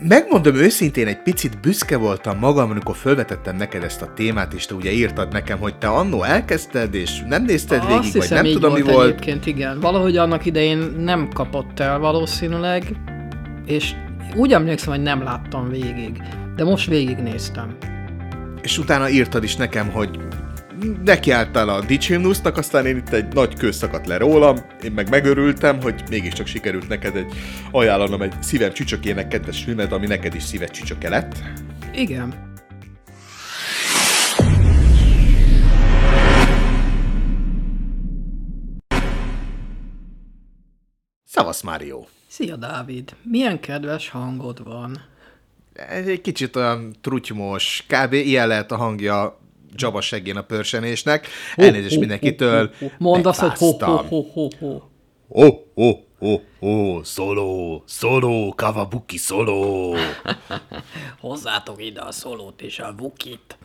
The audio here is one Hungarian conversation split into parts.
Megmondom őszintén, egy picit büszke voltam magam, amikor felvetettem neked ezt a témát, és te ugye írtad nekem, hogy te annó elkezdted, és nem nézted Azt végig, vagy hiszem, nem tudom, mi volt volt. egyébként, igen. Valahogy annak idején nem kapott el valószínűleg, és úgy emlékszem, hogy nem láttam végig. De most végignéztem. És utána írtad is nekem, hogy nekiálltál a Dicsimnusznak, aztán én itt egy nagy kő szakadt le rólam, én meg megörültem, hogy mégiscsak sikerült neked egy ajánlanom egy szívem csücsökének kedves filmet, ami neked is szíved csücsöke lett. Igen. Szavasz, Mário! Szia, Dávid! Milyen kedves hangod van. Egy kicsit olyan trutymos, kb. ilyen lehet a hangja Jabba seggén a pörsenésnek. Elnézést mindenkitől. Mondd azt, hogy ho, ho, megfáztam. ho, ho, ho. Oh, oh, oh, oh, szoló, szoló, kavabuki szoló. Hozzátok ide a szolót és a vukit.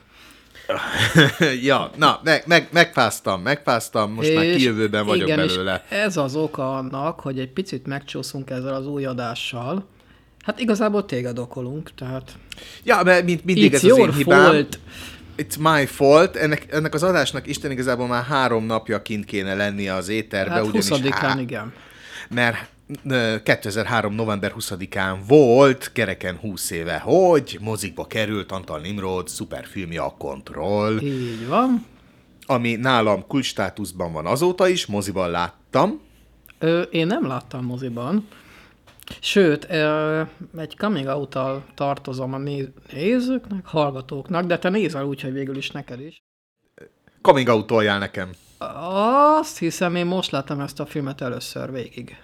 ja, na, meg, meg, megfáztam, megfáztam, most már És kijövőben vagyok igen, belőle. És ez az oka annak, hogy egy picit megcsúszunk ezzel az új adással. Hát igazából téged okolunk, tehát Ja, mert mint mindig it's ez az én hibám. fault. It's my fault. Ennek, ennek az adásnak Isten igazából már három napja kint kéne lennie az éterbe, Hát ugyanis 20-án, há- igen. mert ö, 2003. november 20-án volt, kereken 20 éve, hogy mozikba került Antal Nimrod szuperfilmje a Control, Így van. ami nálam kulcsstátuszban van azóta is, moziban láttam. Ö, én nem láttam moziban. Sőt, egy coming out tartozom a néz- nézőknek, hallgatóknak, de te nézel úgy, hogy végül is neked is. Coming out nekem. Azt hiszem, én most láttam ezt a filmet először végig.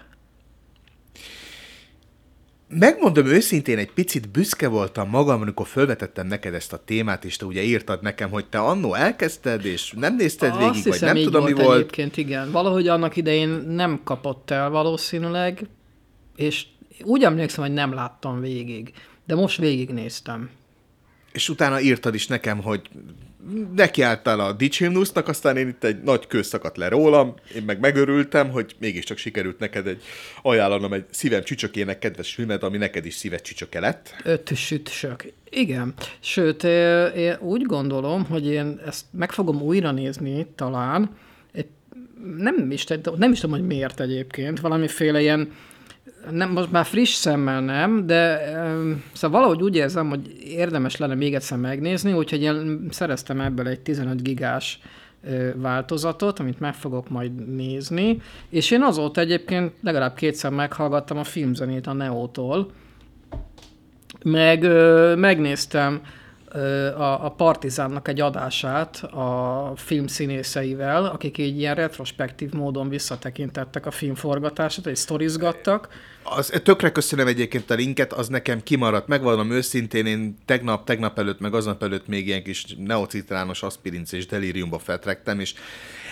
Megmondom őszintén, egy picit büszke voltam magam, amikor felvetettem neked ezt a témát, és te ugye írtad nekem, hogy te annó elkezdted, és nem nézted végig, Azt vagy hiszem, nem így tudom, mi volt volt. egyébként, igen. Valahogy annak idején nem kapott el valószínűleg, és úgy emlékszem, hogy nem láttam végig. De most végignéztem. És utána írtad is nekem, hogy nekiálltál a Dicsimnusznak, aztán én itt egy nagy kő szakadt le rólam, én meg megörültem, hogy mégiscsak sikerült neked egy ajánlanom egy szívem csücsökének kedves filmet, ami neked is szíved csücsöke lett. Öt sütsök. Igen. Sőt, én úgy gondolom, hogy én ezt meg fogom újra nézni talán. Nem is, nem is tudom, hogy miért egyébként. Valamiféle ilyen, nem, most már friss szemmel nem, de ö, szóval valahogy úgy érzem, hogy érdemes lenne még egyszer megnézni, úgyhogy én szereztem ebből egy 15 gigás változatot, amit meg fogok majd nézni, és én azóta egyébként legalább kétszer meghallgattam a filmzenét a Neótól, meg megnéztem a, a Partizánnak egy adását a filmszínészeivel, akik így ilyen retrospektív módon visszatekintettek a filmforgatását, és sztorizgattak. Az, tökre köszönöm egyébként a linket, az nekem kimaradt, megvallom őszintén, én tegnap, tegnap előtt, meg aznap előtt még ilyen kis neocitrános aspirinc és delíriumba feltrektem, és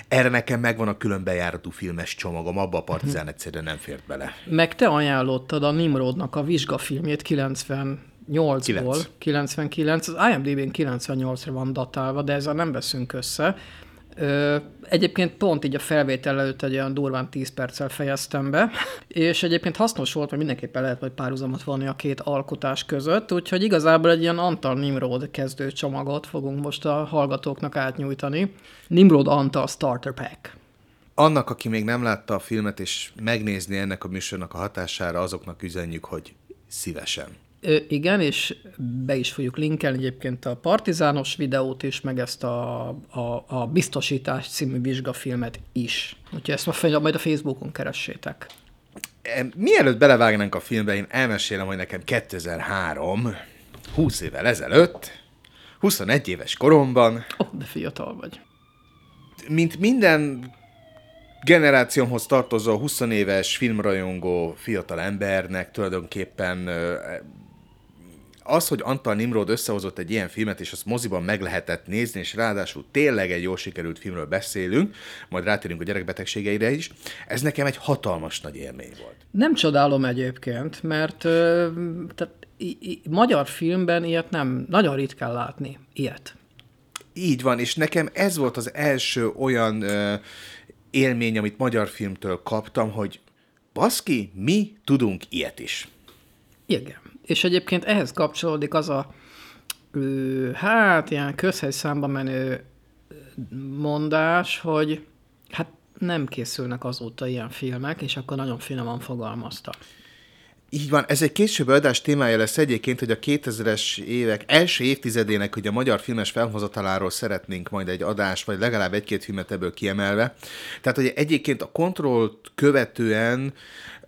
erre nekem megvan a külön bejáratú filmes csomagom, abba a partizán egyszerűen nem fért bele. Meg te ajánlottad a Nimrodnak a vizsgafilmjét 98-ból, Kilenc. 99, az IMDb-n 98-ra van datálva, de ezzel nem veszünk össze. Ö, egyébként pont így a felvétel előtt egy olyan durván 10 perccel fejeztem be, és egyébként hasznos volt, mert mindenképpen lehet majd párhuzamot vonni a két alkotás között, úgyhogy igazából egy ilyen Antal Nimrod kezdő csomagot fogunk most a hallgatóknak átnyújtani. Nimrod Antal Starter Pack. Annak, aki még nem látta a filmet, és megnézni ennek a műsornak a hatására, azoknak üzenjük, hogy szívesen. Igen, és be is fogjuk linkelni egyébként a Partizános videót is, meg ezt a, a, a Biztosítás című vizsgafilmet is. Úgyhogy ezt majd a Facebookon keressétek. Mielőtt belevágnánk a filmbe, én elmesélem, hogy nekem 2003, 20 évvel ezelőtt, 21 éves koromban, oh, de fiatal vagy. mint minden generációmhoz tartozó 20 éves filmrajongó fiatal embernek tulajdonképpen az, hogy Antal Nimrod összehozott egy ilyen filmet, és azt moziban meg lehetett nézni, és ráadásul tényleg egy jól sikerült filmről beszélünk, majd rátérünk a gyerekbetegségeire is, ez nekem egy hatalmas nagy élmény volt. Nem csodálom egyébként, mert tehát, i, i, magyar filmben ilyet nem, nagyon ritkán látni, ilyet. Így van, és nekem ez volt az első olyan ö, élmény, amit magyar filmtől kaptam, hogy baszki, mi tudunk ilyet is. Igen. És egyébként ehhez kapcsolódik az a, hát ilyen közhelyszámba menő mondás, hogy hát nem készülnek azóta ilyen filmek, és akkor nagyon finoman fogalmazta. Így van, ez egy később adás témája lesz egyébként, hogy a 2000-es évek első évtizedének, hogy a magyar filmes felhozataláról szeretnénk majd egy adás, vagy legalább egy-két filmet ebből kiemelve. Tehát, hogy egyébként a kontrollt követően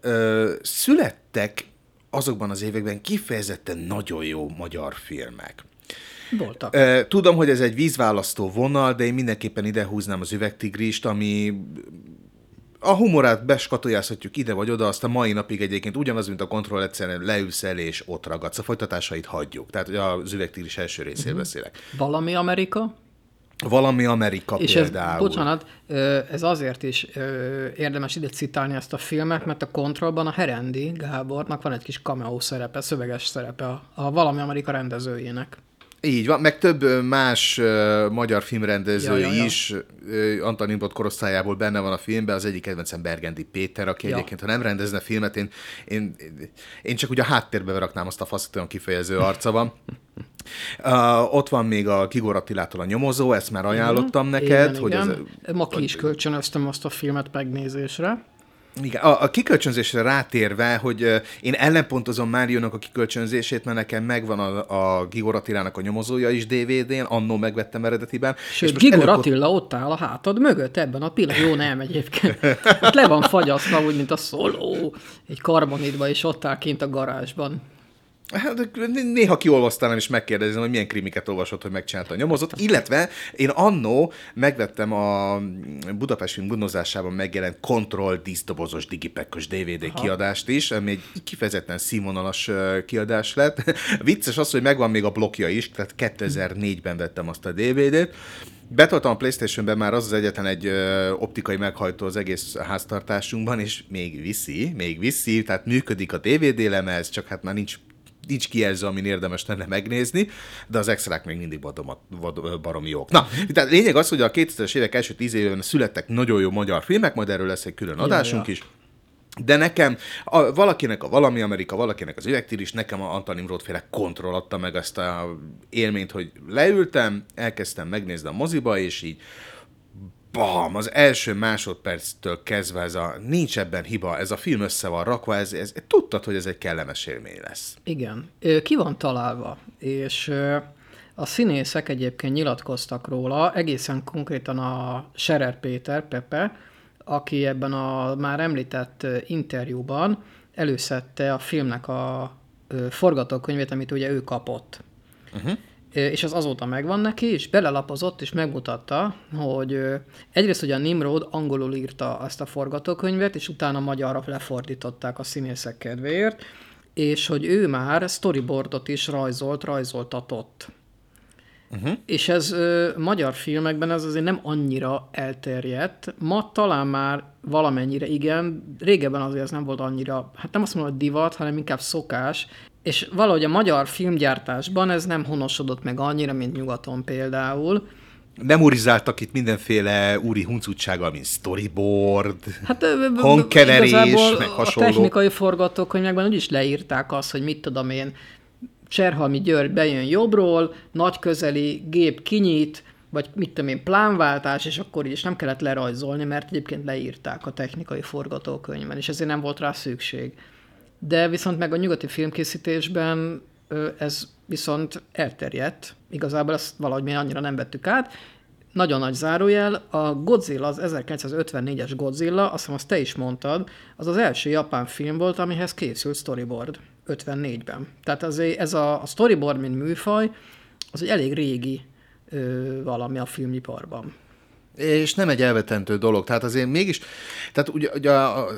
ö, születtek azokban az években kifejezetten nagyon jó magyar filmek. Voltak. Tudom, hogy ez egy vízválasztó vonal, de én mindenképpen ide húznám az üvegtigrist, ami a humorát beskatujázhatjuk ide vagy oda, azt a mai napig egyébként ugyanaz, mint a kontroll egyszerűen leülsz el és ott ragadsz. A folytatásait hagyjuk. Tehát az üvegtigris első részéről uh-huh. beszélek. Valami Amerika? Valami Amerika és például. Ez, bocsánat, ez azért is érdemes ide citálni ezt a filmet, mert a kontrollban a Herendi Gábornak van egy kis cameo szerepe, szöveges szerepe a, a Valami Amerika rendezőjének. Így van, meg több más uh, magyar filmrendező ja, ja, ja. is uh, Antal Imbrot korosztályából benne van a filmben, az egyik kedvencem Bergendi Péter, aki ja. egyébként, ha nem rendezne filmet, én, én, én csak ugye a háttérbe raknám azt a faszt, olyan kifejező arca van. Uh, ott van még a Kigor Attilától a nyomozó, ezt már ajánlottam mm, neked. Igen, hogy igen. Ez, Ma ki is kölcsönöztem azt a filmet megnézésre. Igen, a, a kikölcsönzésre rátérve, hogy uh, én ellenpontozom Máriónak a kikölcsönzését, mert nekem megvan a, a Gigor Attilának a nyomozója is DVD-n, annó megvettem eredetiben. Sőt, Gigor előbb... Attila ott áll a hátad mögött ebben a pillanatban. Jó, nem egyébként. Ott le van fagyasztva, úgy, mint a szoló, egy karbonidba, és ott áll kint a garázsban. Hát, néha kiolvasztálom és megkérdezem, hogy milyen krimiket olvasott, hogy megcsinálta a nyomozat. Illetve én annó megvettem a Budapest film gondozásában megjelent Control díszdobozos digipekkos DVD Aha. kiadást is, ami egy kifejezetten színvonalas kiadás lett. Vicces az, hogy megvan még a blokja is, tehát 2004-ben vettem azt a DVD-t, Betoltam a Playstation-ben már az az egyetlen egy ö, optikai meghajtó az egész háztartásunkban, és még viszi, még viszi, tehát működik a DVD lemez, csak hát már nincs nincs kijelző, amin érdemes lenne megnézni, de az extrák még mindig vadom, vad, baromi jók. Na, tehát lényeg az, hogy a 2000-es évek első tíz évben születtek nagyon jó magyar filmek, majd erről lesz egy külön adásunk ja, ja. is. De nekem, a, valakinek a Valami Amerika, valakinek az is, nekem a Antal Imrót féle kontroll adta meg ezt a élményt, hogy leültem, elkezdtem megnézni a moziba, és így bam, az első másodperctől kezdve ez a nincs ebben hiba, ez a film össze van rakva, ez, ez, tudtad, hogy ez egy kellemes élmény lesz. Igen. Ki van találva, és a színészek egyébként nyilatkoztak róla, egészen konkrétan a Serer Péter, Pepe, aki ebben a már említett interjúban előszette a filmnek a forgatókönyvét, amit ugye ő kapott. Uh-huh és az azóta megvan neki, és belelapozott, és megmutatta, hogy egyrészt ugye a Nimrod angolul írta azt a forgatókönyvet, és utána magyarra lefordították a színészek kedvéért, és hogy ő már storyboardot is rajzolt, rajzoltatott. Uh-huh. És ez ö, magyar filmekben ez azért nem annyira elterjedt. Ma talán már valamennyire igen, régebben azért ez nem volt annyira, hát nem azt mondom, hogy divat, hanem inkább szokás, és valahogy a magyar filmgyártásban ez nem honosodott meg annyira, mint nyugaton például. Memorizáltak itt mindenféle úri huncutsággal, mint storyboard, hát, hangkeverés, meg hasonló. A technikai forgatókönyvekben úgyis leírták azt, hogy mit tudom én, Cserhalmi György bejön jobbról, nagy közeli gép kinyit, vagy mit tudom én, plánváltás, és akkor is nem kellett lerajzolni, mert egyébként leírták a technikai forgatókönyvben, és ezért nem volt rá szükség de viszont meg a nyugati filmkészítésben ez viszont elterjedt. Igazából ezt valahogy mi annyira nem vettük át. Nagyon nagy zárójel, a Godzilla, az 1954-es Godzilla, azt hiszem azt te is mondtad, az az első japán film volt, amihez készült storyboard 54-ben. Tehát azért ez a, a storyboard, mint műfaj, az egy elég régi ö, valami a filmiparban. És nem egy elvetentő dolog. Tehát azért mégis, tehát ugye, ugye a,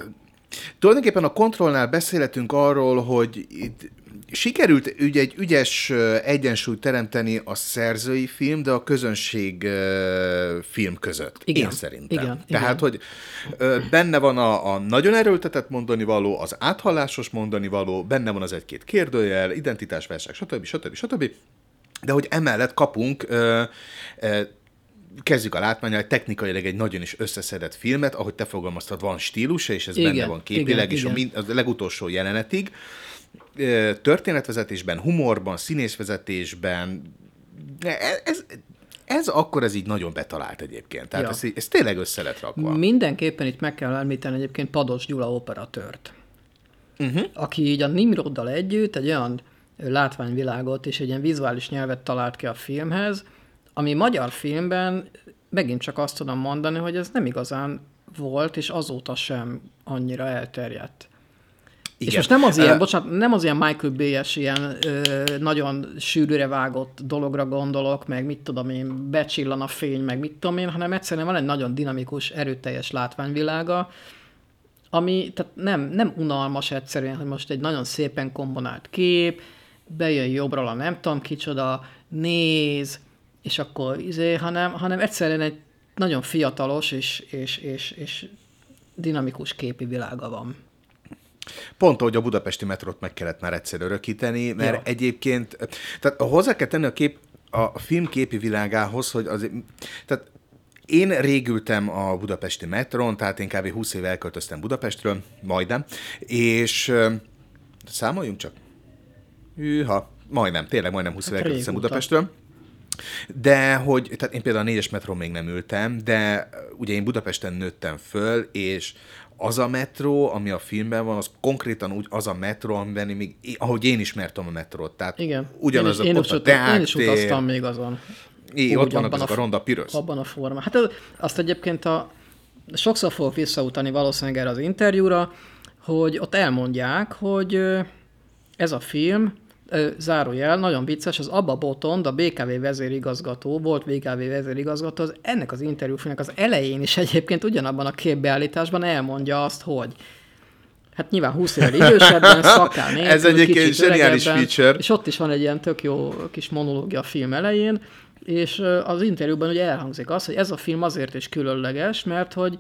Tulajdonképpen a kontrollnál beszélhetünk arról, hogy itt sikerült ugye egy ügyes egyensúlyt teremteni a szerzői film, de a közönség film között. Igen, én szerintem. Igen, Tehát, igen. hogy benne van a, a nagyon erőltetett mondani való, az áthallásos mondani való, benne van az egy-két kérdőjel, identitásversek, stb. stb. stb. De hogy emellett kapunk ö, ö, kezdjük a látmányal, technikailag egy nagyon is összeszedett filmet, ahogy te fogalmaztad, van stílusa, és ez igen, benne van képileg, igen, és igen. A, a legutolsó jelenetig. Történetvezetésben, humorban, színészvezetésben, e- ez, ez akkor ez így nagyon betalált egyébként. Tehát Ja. ez, ez tényleg össze lett rakva. Mindenképpen itt meg kell említeni egyébként Pados Gyula operatőrt, uh-huh. aki így a Nimroddal együtt egy olyan látványvilágot és egy ilyen vizuális nyelvet talált ki a filmhez, ami magyar filmben megint csak azt tudom mondani, hogy ez nem igazán volt, és azóta sem annyira elterjedt. Igen. És most nem az ilyen, Ö, bocsánat, nem az ilyen Michael Bay-es ilyen ö, nagyon sűrűre vágott dologra gondolok, meg mit tudom én, becsillan a fény, meg mit tudom én, hanem egyszerűen van egy nagyon dinamikus, erőteljes látványvilága, ami tehát nem, nem unalmas egyszerűen, hogy most egy nagyon szépen komponált kép, bejön jobbról a nem tudom kicsoda, néz, és akkor izé, hanem, hanem egyszerűen egy nagyon fiatalos és, és, és, és dinamikus képi világa van. Pont ahogy a budapesti metrót meg kellett már egyszer örökíteni, mert Ja. egyébként, tehát hozzá kell tenni a, kép, a film képi világához, hogy azért, tehát én régültem a budapesti metron, tehát én kb. 20 éve elköltöztem Budapestről, majdnem, és számoljunk csak. Hűha, majdnem, tényleg majdnem 20 éve Hát elköltöztem. Budapestről. De hogy, tehát én például a négyes metrón még nem ültem, de ugye én Budapesten nőttem föl, és az a metró, ami a filmben van, az konkrétan úgy az a metró, amiben én még, ahogy én ismertem a metrót. Tehát Igen. ugyanaz én is, a, ott a ut- én is utaztam még azon. Így, ott vannak azok a a- ronda piros. Abban a formában. Hát az- azt egyébként a, sokszor fogok visszautani valószínűleg erre az interjúra, hogy ott elmondják, hogy ez a film, zárójel, nagyon vicces, az Abba Botond, a BKV vezérigazgató, volt BKV vezérigazgató, az ennek az interjúfilmnek az elején is egyébként ugyanabban a képbeállításban elmondja azt, hogy Hát nyilván 20 évvel idősebben, szakál nélkül, Ez egyébként zseniális feature. És ott is van egy ilyen tök jó kis monológia a film elején, és az interjúban ugye elhangzik az, hogy ez a film azért is különleges, mert hogy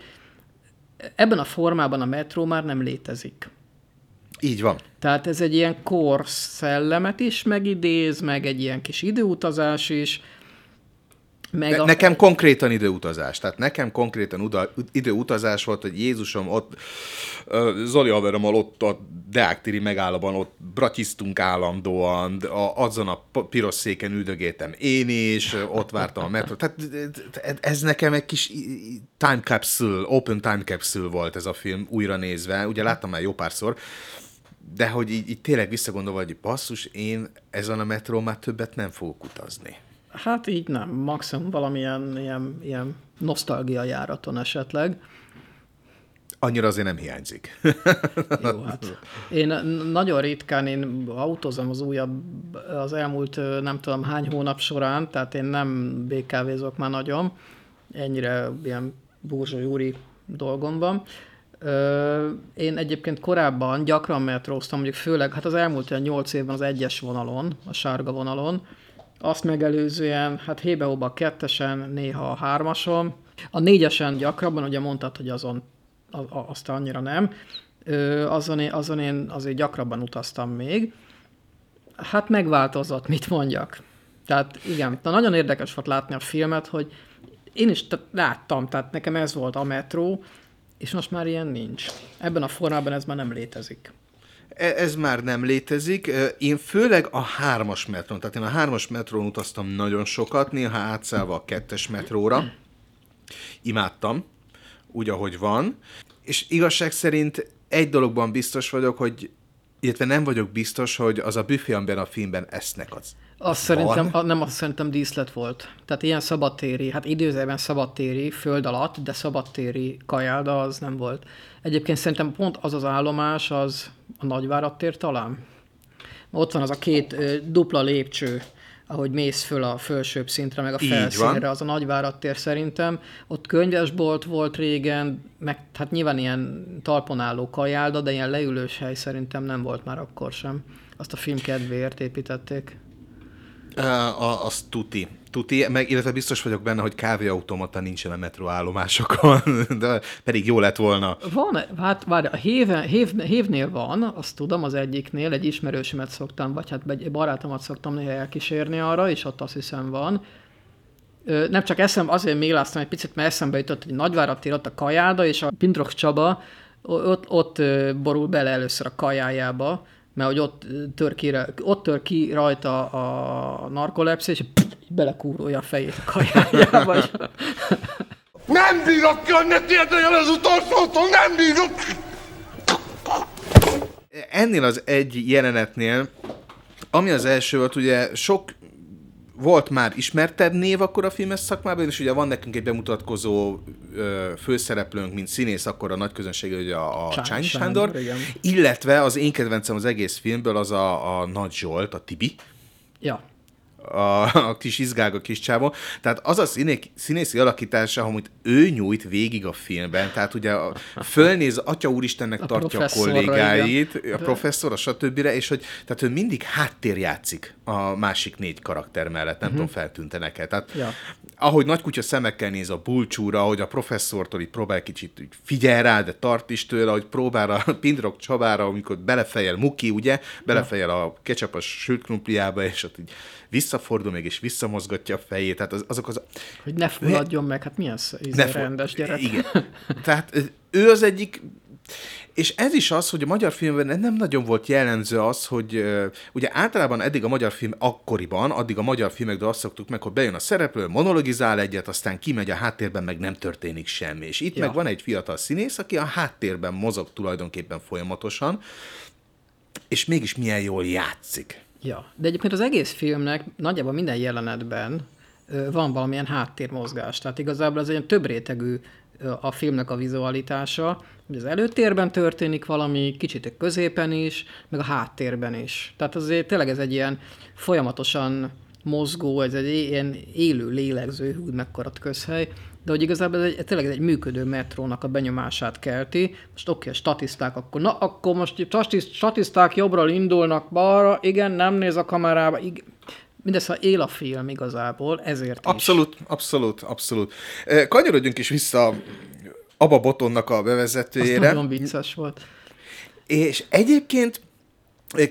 ebben a formában a metró már nem létezik. Így van. Tehát ez egy ilyen korsz szellemet is megidéz, meg egy ilyen kis időutazás is, meg Ne, a, nekem konkrétan időutazás. Tehát nekem konkrétan uda, időutazás volt, hogy Jézusom ott, Zoli haverommal ott a Deáktiri megállóban ott bratisztunk állandóan, a, azon a piros széken üldögéltem én is, ott vártam a metro. Tehát ez- ez nekem egy kis time capsule, open time capsule volt ez a film újra nézve. Ugye láttam már jó párszor, de hogy így, így tényleg visszagondolva, hogy basszus, én ezen a metrón már többet nem fogok utazni. Hát így nem, maximum valamilyen ilyen, ilyen nosztalgia járaton esetleg. Annyira azért nem hiányzik. Jó, hát. Én nagyon ritkán, én autózom az újabb, az elmúlt nem tudom hány hónap során, tehát én nem BKV-zok már nagyon, ennyire ilyen burzsói úri dolgom van. Ö, én egyébként korábban gyakran metróztam, mondjuk főleg, hát az elmúlt olyan 8 évben az egyes vonalon, a sárga vonalon, azt megelőzően, hát hébe-hóba a kettesen, néha a hármason. A négyesen gyakrabban, ugye mondtad, hogy azon azt annyira nem. Ö, azon, én, azon én azért gyakrabban utaztam még. Hát megváltozott, mit mondjak. Tehát igen, de nagyon érdekes volt látni a filmet, hogy én is tehát láttam, tehát nekem ez volt a metró, és most már ilyen nincs. Ebben a formában ez már nem létezik. E- Ez már nem létezik. Én főleg a hármas metrón, tehát én a hármas metrón utaztam nagyon sokat, néha átszállva a kettes metróra. Imádtam, úgy, ahogy van. És igazság szerint egy dologban biztos vagyok, hogy illetve nem vagyok biztos, hogy az a büfé, amiben a filmben esznek az. Azt szerintem, a, nem azt szerintem díszlet volt. Tehát ilyen szabadtéri, hát időzőben szabadtéri, föld alatt, de szabadtéri kajálda az nem volt. Egyébként szerintem pont az az állomás, az a Nagyvárad tér talán. Ott van az a két ö, dupla lépcső, ahogy mész föl a felsőbb szintre, meg a felszínre, van. az a Nagyvárad tér szerintem. Ott könyvesbolt volt régen, meg hát nyilván ilyen talpon álló kajálda, de ilyen leülős hely szerintem nem volt már akkor sem. Azt a film kedvéért építették. A, az tuti. Tuti, meg illetve biztos vagyok benne, hogy kávéautomata nincsen a metróállomásokon, de pedig jó lett volna. Van, hát várj, a héve, hév, hévnél van, azt tudom, az egyiknél, egy ismerősömet szoktam, vagy hát egy barátomat szoktam néha elkísérni arra, és ott azt hiszem van. Nem csak eszem, azért méláztam egy picit, mert eszembe jutott, hogy Nagyvárad tér ott a kajáda, és a Pindrok Csaba ott, ott borul bele először a kajájába, mert hogy ott tör ki, ott tör ki rajta a narkolepszia, és belekúrolja a fejét a kajájába. Nem bírok jönni, kérdőjel az utolsótól, nem bírok! Ennél az egy jelenetnél, ami az első volt, ugye sok volt már ismertebb név akkor a filmes szakmában, és ugye van nekünk egy bemutatkozó ö, főszereplőnk, mint színész, akkor a nagy közönség, ugye a, a Csányi Sándor, igen. illetve az én kedvencem az egész filmből az a, a Nagy Zsolt, a Tibi, Ja. A, a kis izgága kis csávó. Tehát az a színé, színészi alakítása, amit ő nyújt végig a filmben, tehát ugye a, fölnéz, Atya Úristennek A tartja a kollégáit, igen. a professzor, a stb. és hogy tehát ő mindig háttér játszik a másik négy karakter mellett, nem tudom, feltűnte neked. Tehát. Ja. ahogy nagy kutya szemekkel néz a bulcsúra, ahogy a professzortól így próbál kicsit úgy figyel rá, de tart is tőle, ahogy próbál a Pindrok Csabára, amikor belefejel Muki, ugye, belefejel a ketchupos sült krumpliába, és ott így visszafordul még, és visszamozgatja a fejét. Tehát az, azok az... Hogy ne fulladjon meg, hát milyen íze Ne rendes gyerek. Igen. Tehát ő az egyik, és ez is az, hogy a magyar filmben nem nagyon volt jellemző az, hogy ugye általában eddig a magyar film akkoriban, addig a magyar filmekben azt szoktuk meg, hogy bejön a szereplő, monologizál egyet, aztán kimegy a háttérben, meg nem történik semmi. És itt Ja. meg van egy fiatal színész, aki a háttérben mozog tulajdonképpen folyamatosan, és mégis milyen jól játszik. Ja, de egyébként az egész filmnek nagyjából minden jelenetben van valamilyen háttérmozgás. Tehát igazából ez egy több rétegű a filmnek a vizualitása, hogy az előtérben történik valami, kicsit a középen is, meg a háttérben is. Tehát azért tényleg ez egy ilyen folyamatosan mozgó, ez egy ilyen élő, lélegző, hú, mekkora közhely, de hogy igazából ez egy, tényleg ez egy működő metrónak a benyomását kelti. Most oké, a statiszták akkor, na akkor most statiszt- statiszták jobbról indulnak balra, igen, nem néz a kamerába, igen. Mindez, ha él a film igazából, ezért is. Abszolút, abszolút, abszolút. Eh, Kanyarodjunk is vissza Abba Botonnak a Az bevezetőjére. nagyon vicces volt. És egyébként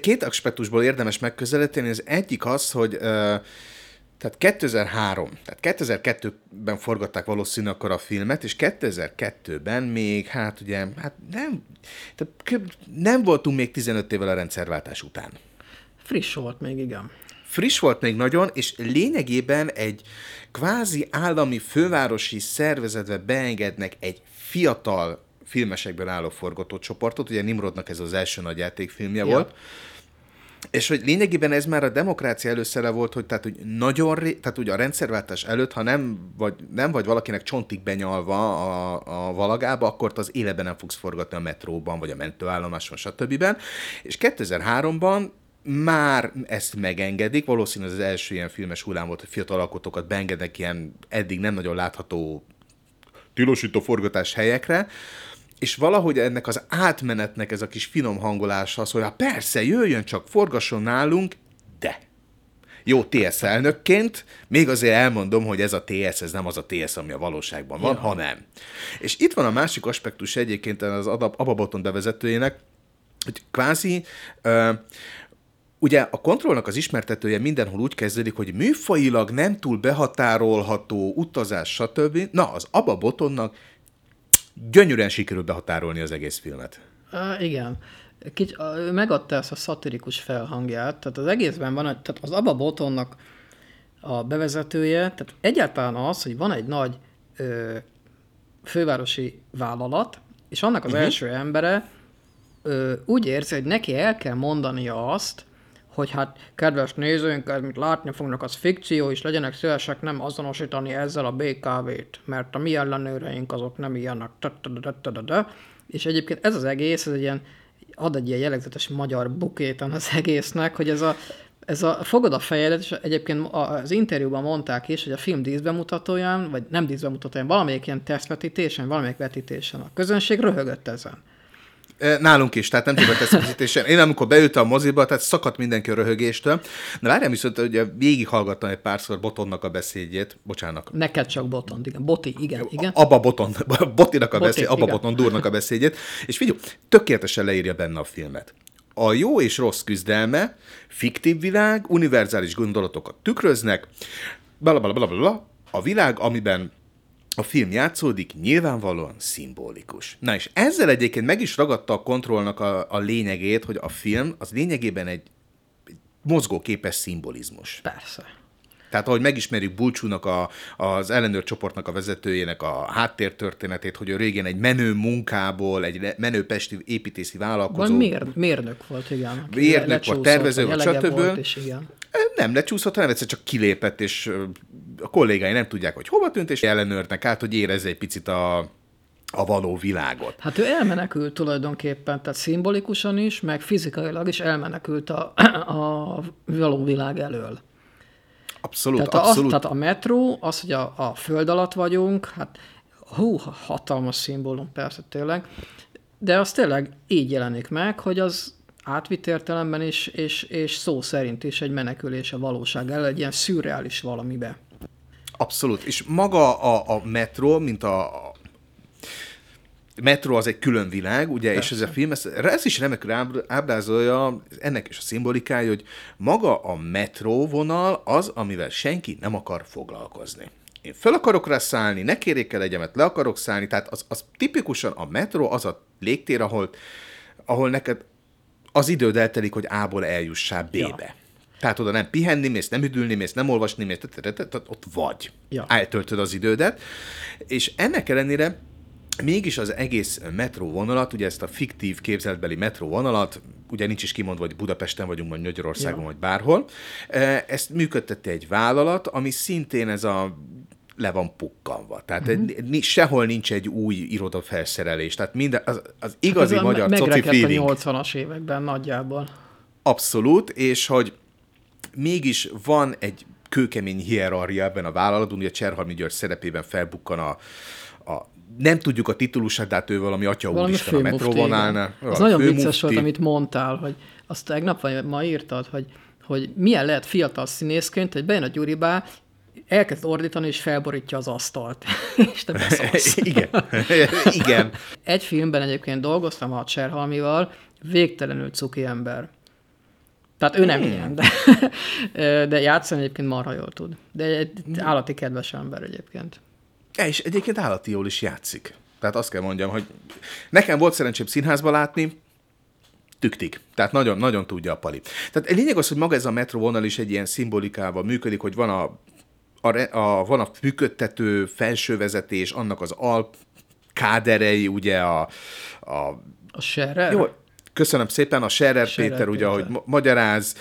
két aspektusból érdemes megközelíteni. Az egyik az, hogy ö, tehát 2003, tehát 2002-ben forgatták valószínűleg akkor a filmet, és 2002-ben még, hát ugye, hát nem, tehát nem voltunk még 15 évvel a rendszerváltás után. Friss volt még, igen. Friss volt még nagyon, és lényegében egy kvázi állami fővárosi szervezetbe beengednek egy fiatal filmesekben álló forgatócsoportot, ugye Nimrodnak ez az első nagy játékfilmje Ja. volt, és hogy lényegében ez már a demokrácia előszere volt, hogy tehát, hogy nagyon, ré, tehát ugye a rendszerváltás előtt, ha nem vagy, nem vagy valakinek csontig benyalva a, a valagába, akkor az életben nem fogsz forgatni a metróban, vagy a mentőállomáson, stb. És 2003-ban már ezt megengedik, valószínűleg az első ilyen filmes hullám volt, hogy fiatal alkotókat beengednek ilyen eddig nem nagyon látható tilos forgatás helyekre, és valahogy ennek az átmenetnek ez a kis finom hangolása az, hogy hát persze, jöjjön csak, forgasson nálunk, de jó TS elnökként, még azért elmondom, hogy ez a TS, ez nem az a TS, ami a valóságban van, Ja. hanem. És itt van a másik aspektus egyébként az Ababoton bevezetőjének, hogy kvázi ö, Ugye a kontrollnak az ismertetője mindenhol úgy kezdődik, hogy műfajilag nem túl behatárolható utazás, stb. Na, az Abba Botonnak gyönyörűen sikerül behatárolni az egész filmet. Uh, igen. Kics, ő megadta ezt a szatirikus felhangját, tehát az egészben van, tehát az Abba Botonnak a bevezetője, tehát egyáltalán az, hogy van egy nagy ö, fővárosi vállalat, és annak az uh-huh. első embere ö, úgy érzi, hogy neki el kell mondania azt, hogy hát kedves nézőink, amit látni fognak, az fikció, és legyenek szívesek nem azonosítani ezzel a BKV-t, mert a mi ellenőreink azok nem ilyenek. És egyébként ez az egész, ez egy ilyen, ad egy ilyen jellegzetes magyar bukétan az egésznek, hogy ez a, ez a fogod a fejedet, és egyébként az interjúban mondták is, hogy a film díszbemutatóján, vagy nem díszbemutatóján, valamelyik ilyen tesztvetítésen, valamelyik vetítésen a közönség röhögött ezen. Nálunk is, tehát nem csak a tesztvetítésen. Én amikor beültem a moziba, tehát szakadt mindenki a röhögéstől. De várjál viszont, hogy végighallgattam egy párszor Botonnak a beszédjét. Bocsánat. Neked csak Botond, igen. Boti, igen, igen. Abba Boton, Botinak a Boti, beszéd, Abba igen. Boton Durnak a beszédjét. És figyelj, tökéletesen leírja benne a filmet. A jó és rossz küzdelme, fiktív világ, univerzális gondolatokat tükröznek, bla bla bla bla bla, a világ, amiben a film játszódik, nyilvánvalóan szimbolikus. Na és ezzel egyébként meg is ragadta a kontrollnak a, a lényegét, hogy a film az lényegében egy, egy mozgóképes szimbolizmus. Persze. Tehát ahogy megismerjük Bulcsúnak, a, az ellenőr csoportnak a vezetőjének a háttértörténetét, hogy ő régen egy menő munkából, egy menő pesti építési vállalkozó. Van mér, mérnök volt, igen. Mérnök volt, tervező volt, stb. Volt, és igen. Nem lecsúszott, hanem egyszer csak kilépett, és a kollégái nem tudják, hogy hova tűnt, és ellenőrnek át, hogy érezze egy picit a, a való világot. Hát ő elmenekült tulajdonképpen, tehát szimbolikusan is, meg fizikailag is elmenekült a, a való világ elől. Abszolút, Tehát, a, abszolút. tehát a metró, az, hogy a, a föld alatt vagyunk, hát hú, hatalmas szimbólum persze tényleg, de az tényleg így jelenik meg, hogy az átvitt értelemben is, és, és szó szerint is egy menekülés a valóság el, egy ilyen szürreális valamibe. Abszolút. És maga a, a metró, mint a, a metró az egy külön világ, ugye, Persze. és ez a film, ez, ez is remekül ábr- ábrázolja, ennek is a szimbolikája, hogy maga a metróvonal az, amivel senki nem akar foglalkozni. Én fel akarok rá szállni, ne kérjék el egyemet, le akarok szállni, tehát az, az tipikusan a metró az a légtér, ahol, ahol neked az időd eltelik, hogy A-ból eljussál B-be. Ja. Tehát oda nem pihenni mész, nem üdülni mész, nem olvasni mész, tehát- ott vagy. Ja. Eltöltöd az idődet. És ennek ellenére mégis az egész metróvonalat, ugye ezt a fiktív képzeletbeli metróvonalat, ugye nincs is kimondva, hogy Budapesten vagyunk, vagy Magyarországon, Ja. vagy bárhol, eh, ezt működtette egy vállalat, ami szintén ez a le van pukkanva. Tehát Mhm. uh-huh. sehol nincs egy új irodafelszerelés. Tehát minden, az, az igazi Ez a magyar coci feeling. a 80-as években nagyjából. Abszolút, és hogy mégis van egy kőkemény hierarchia ebben a vállalatban, ugye Cserhalmi György szerepében felbukkan a, a nem tudjuk a titulusát, de hát ő valami atya Valami úristen a igen. Az nagyon vicces volt, amit mondtál, hogy azt tegnap vagy ma írtad, hogy, hogy milyen lehet fiatal színészként, hogy bejön a gyuribá, elkezd ordítani, és felborítja az asztalt. és te beszólsz. Igen. Igen. Egy filmben egyébként dolgoztam a Cserhalmival, végtelenül cuki ember. Tehát ő nem ilyen, de, de játszani egyébként marha jól tud. De egy állati kedves ember egyébként. Ja, és egyébként állati jól is játszik. Tehát azt kell mondjam, hogy nekem volt szerencsém színházba látni, tüktik. Tehát nagyon, nagyon tudja a pali. Tehát a lényeg az, hogy maga ez a metróvonal is egy ilyen szimbolikával működik, hogy van a, a, a, van a működtető felsővezetés, annak az alp káderei, ugye a, a A Scherer? jó, köszönöm szépen, a Scherer Scherer Péter, ugye, ahogy ma- magyaráz,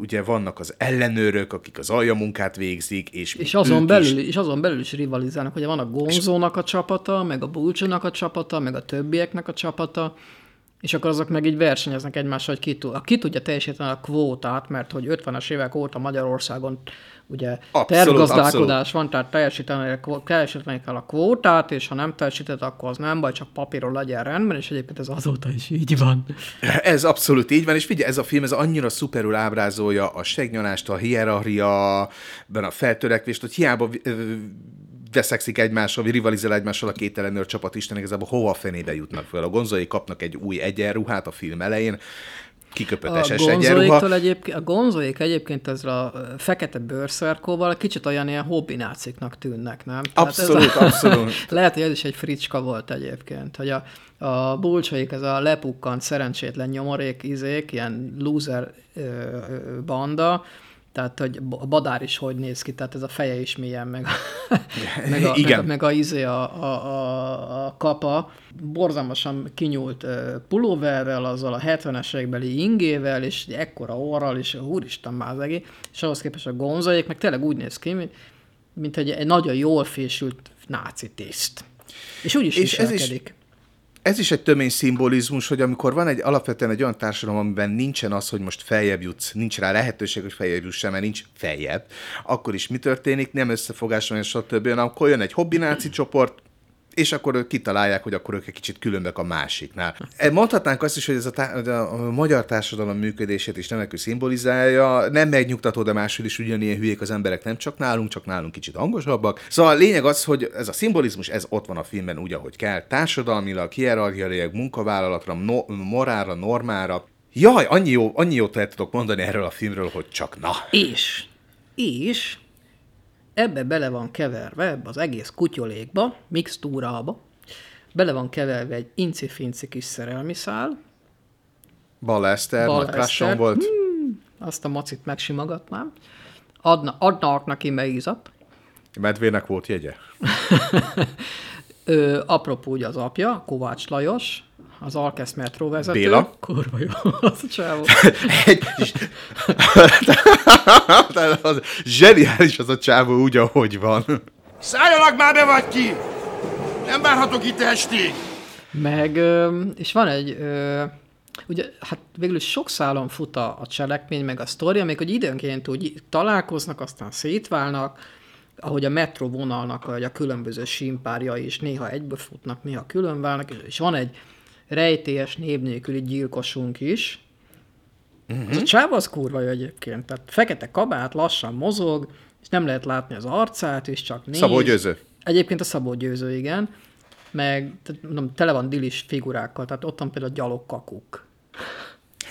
ugye vannak az ellenőrök, akik az aljamunkát végzik, és, És azon, is- belül, és azon belül is rivalizálnak, ugye van a Gonzónak a csapata, meg a Bulcsónak a csapata, meg a többieknek a csapata, és akkor azok meg így versenyeznek egymással, hogy ki, tud, ki tudja teljesíteni a kvótát, mert hogy 50-es évek óta Magyarországon ugye Abszolút, tervgazdálkodás van, tehát teljesíteni, teljesíteni kell a kvótát, és ha nem teljesíted, akkor az nem baj, csak papíron legyen rendben, és egyébként ez azóta is így van. Ez abszolút így van, és figyelj, ez a film ez annyira szuperül ábrázolja a segnyalást, a hierarchia, a feltörekvést, hogy hiába veszekszik egymással, vagy rivalizál egymással a két ellenőr csapat, Isten igazából hova a fenébe jutnak föl. A gonzai kapnak egy új egyenruhát a film elején, A egyenruha. egyébként, a gonzóik egyébként ezzel a fekete bőrszerkóval kicsit olyan ilyen hobbináciknak tűnnek, nem? Tehát Abszolút, ez a, abszolút. Lehet, hogy ez is egy fricska volt egyébként, hogy a, a bulcsaik, ez a lepukkant, szerencsétlen nyomorék izék, ilyen loser ö, ö, banda, tehát, hogy a badár is hogy néz ki, tehát ez a feje is milyen, meg a, meg a, meg Igen. a, meg a, izé a, a, a, a kapa, borzalmasan kinyúlt pulóverrel, azzal a 70-es évekbeli ingével, és ekkora orral, és úristen már az egész, és ahhoz képest a gonzaik, meg tényleg úgy néz ki, mint, mint egy, egy nagyon jól fésült náci tiszt. És úgy is És ez is-. Ez is egy tömény szimbolizmus, hogy amikor van egy alapvetően egy olyan társadalom, amiben nincsen az, hogy most feljebb jutsz, nincs rá lehetőség, hogy feljebb juss, mert nincs feljebb, akkor is mi történik? Nem összefogás van, stb. hanem Akkor jön egy hobbináci csoport, és akkor ők kitalálják, hogy akkor ők egy kicsit különbek a másiknál. E, Mondhatnánk azt is, hogy ez a, tá- a magyar társadalom működését is remekül szimbolizálja, nem megnyugtató, de máshol is ugyanilyen hülyék az emberek, nem csak nálunk, csak nálunk kicsit hangosabbak. Szóval a lényeg az, hogy ez a szimbolizmus, ez ott van a filmben úgy, ahogy kell, társadalmilag, hierarchiailag, munkavállalatra, no, morálra, normára. Jaj, annyi, jó, annyi jót el tudok mondani erről a filmről, hogy csak na. És, és ebbe bele van keverve, ebbe az egész kutyolékba, mixtúrába, bele van keverve egy inci-finci kis szerelmi szál, Balla Eszter, Balla nagy crushom Eszter. volt. azt a macit megsimogatnám, adna, adnak neki meízat, Medvének volt jegye. Ö, apropó ugye az apja, Kovács Lajos, az Alkesz metró vezető. Béla. Kurva jó, az a csávó. Egy... Az zseniális az a csávó úgy, ahogy van. Szálljanak már be vagy ki! Nem várhatok itt estig! Meg, és van egy, ugye, hát végül is sok szálon fut a, a cselekmény, meg a sztori, amik hogy időnként úgy találkoznak, aztán szétválnak, ahogy a metró vonalnak, vagy a különböző simpárja is néha egybe futnak, néha külön válnak, és van egy rejtélyes név nélküli gyilkosunk is. Uh-huh. Az a csáv az kurva jó egyébként, tehát fekete kabát, lassan mozog, és nem lehet látni az arcát, és csak néz. Szabó Győző. Egyébként a Szabó Győző, igen. Meg mondom, tele van dilis figurákkal, tehát ott van például gyalogkakuk.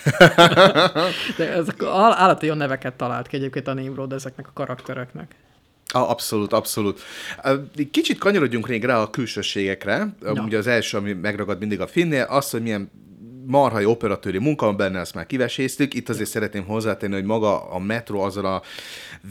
De ezek áll- állati jó neveket talált ki egyébként a Nimrod ezeknek a karaktereknek. Ah, abszolút, abszolút. Kicsit kanyarodjunk még rá a külsőségekre. Na. Ugye az első, ami megragad mindig a filmnél, az, hogy milyen marhai operatőri munka van benne, azt már kiveséztük. Itt azért szeretném hozzátenni, hogy maga a metró azzal a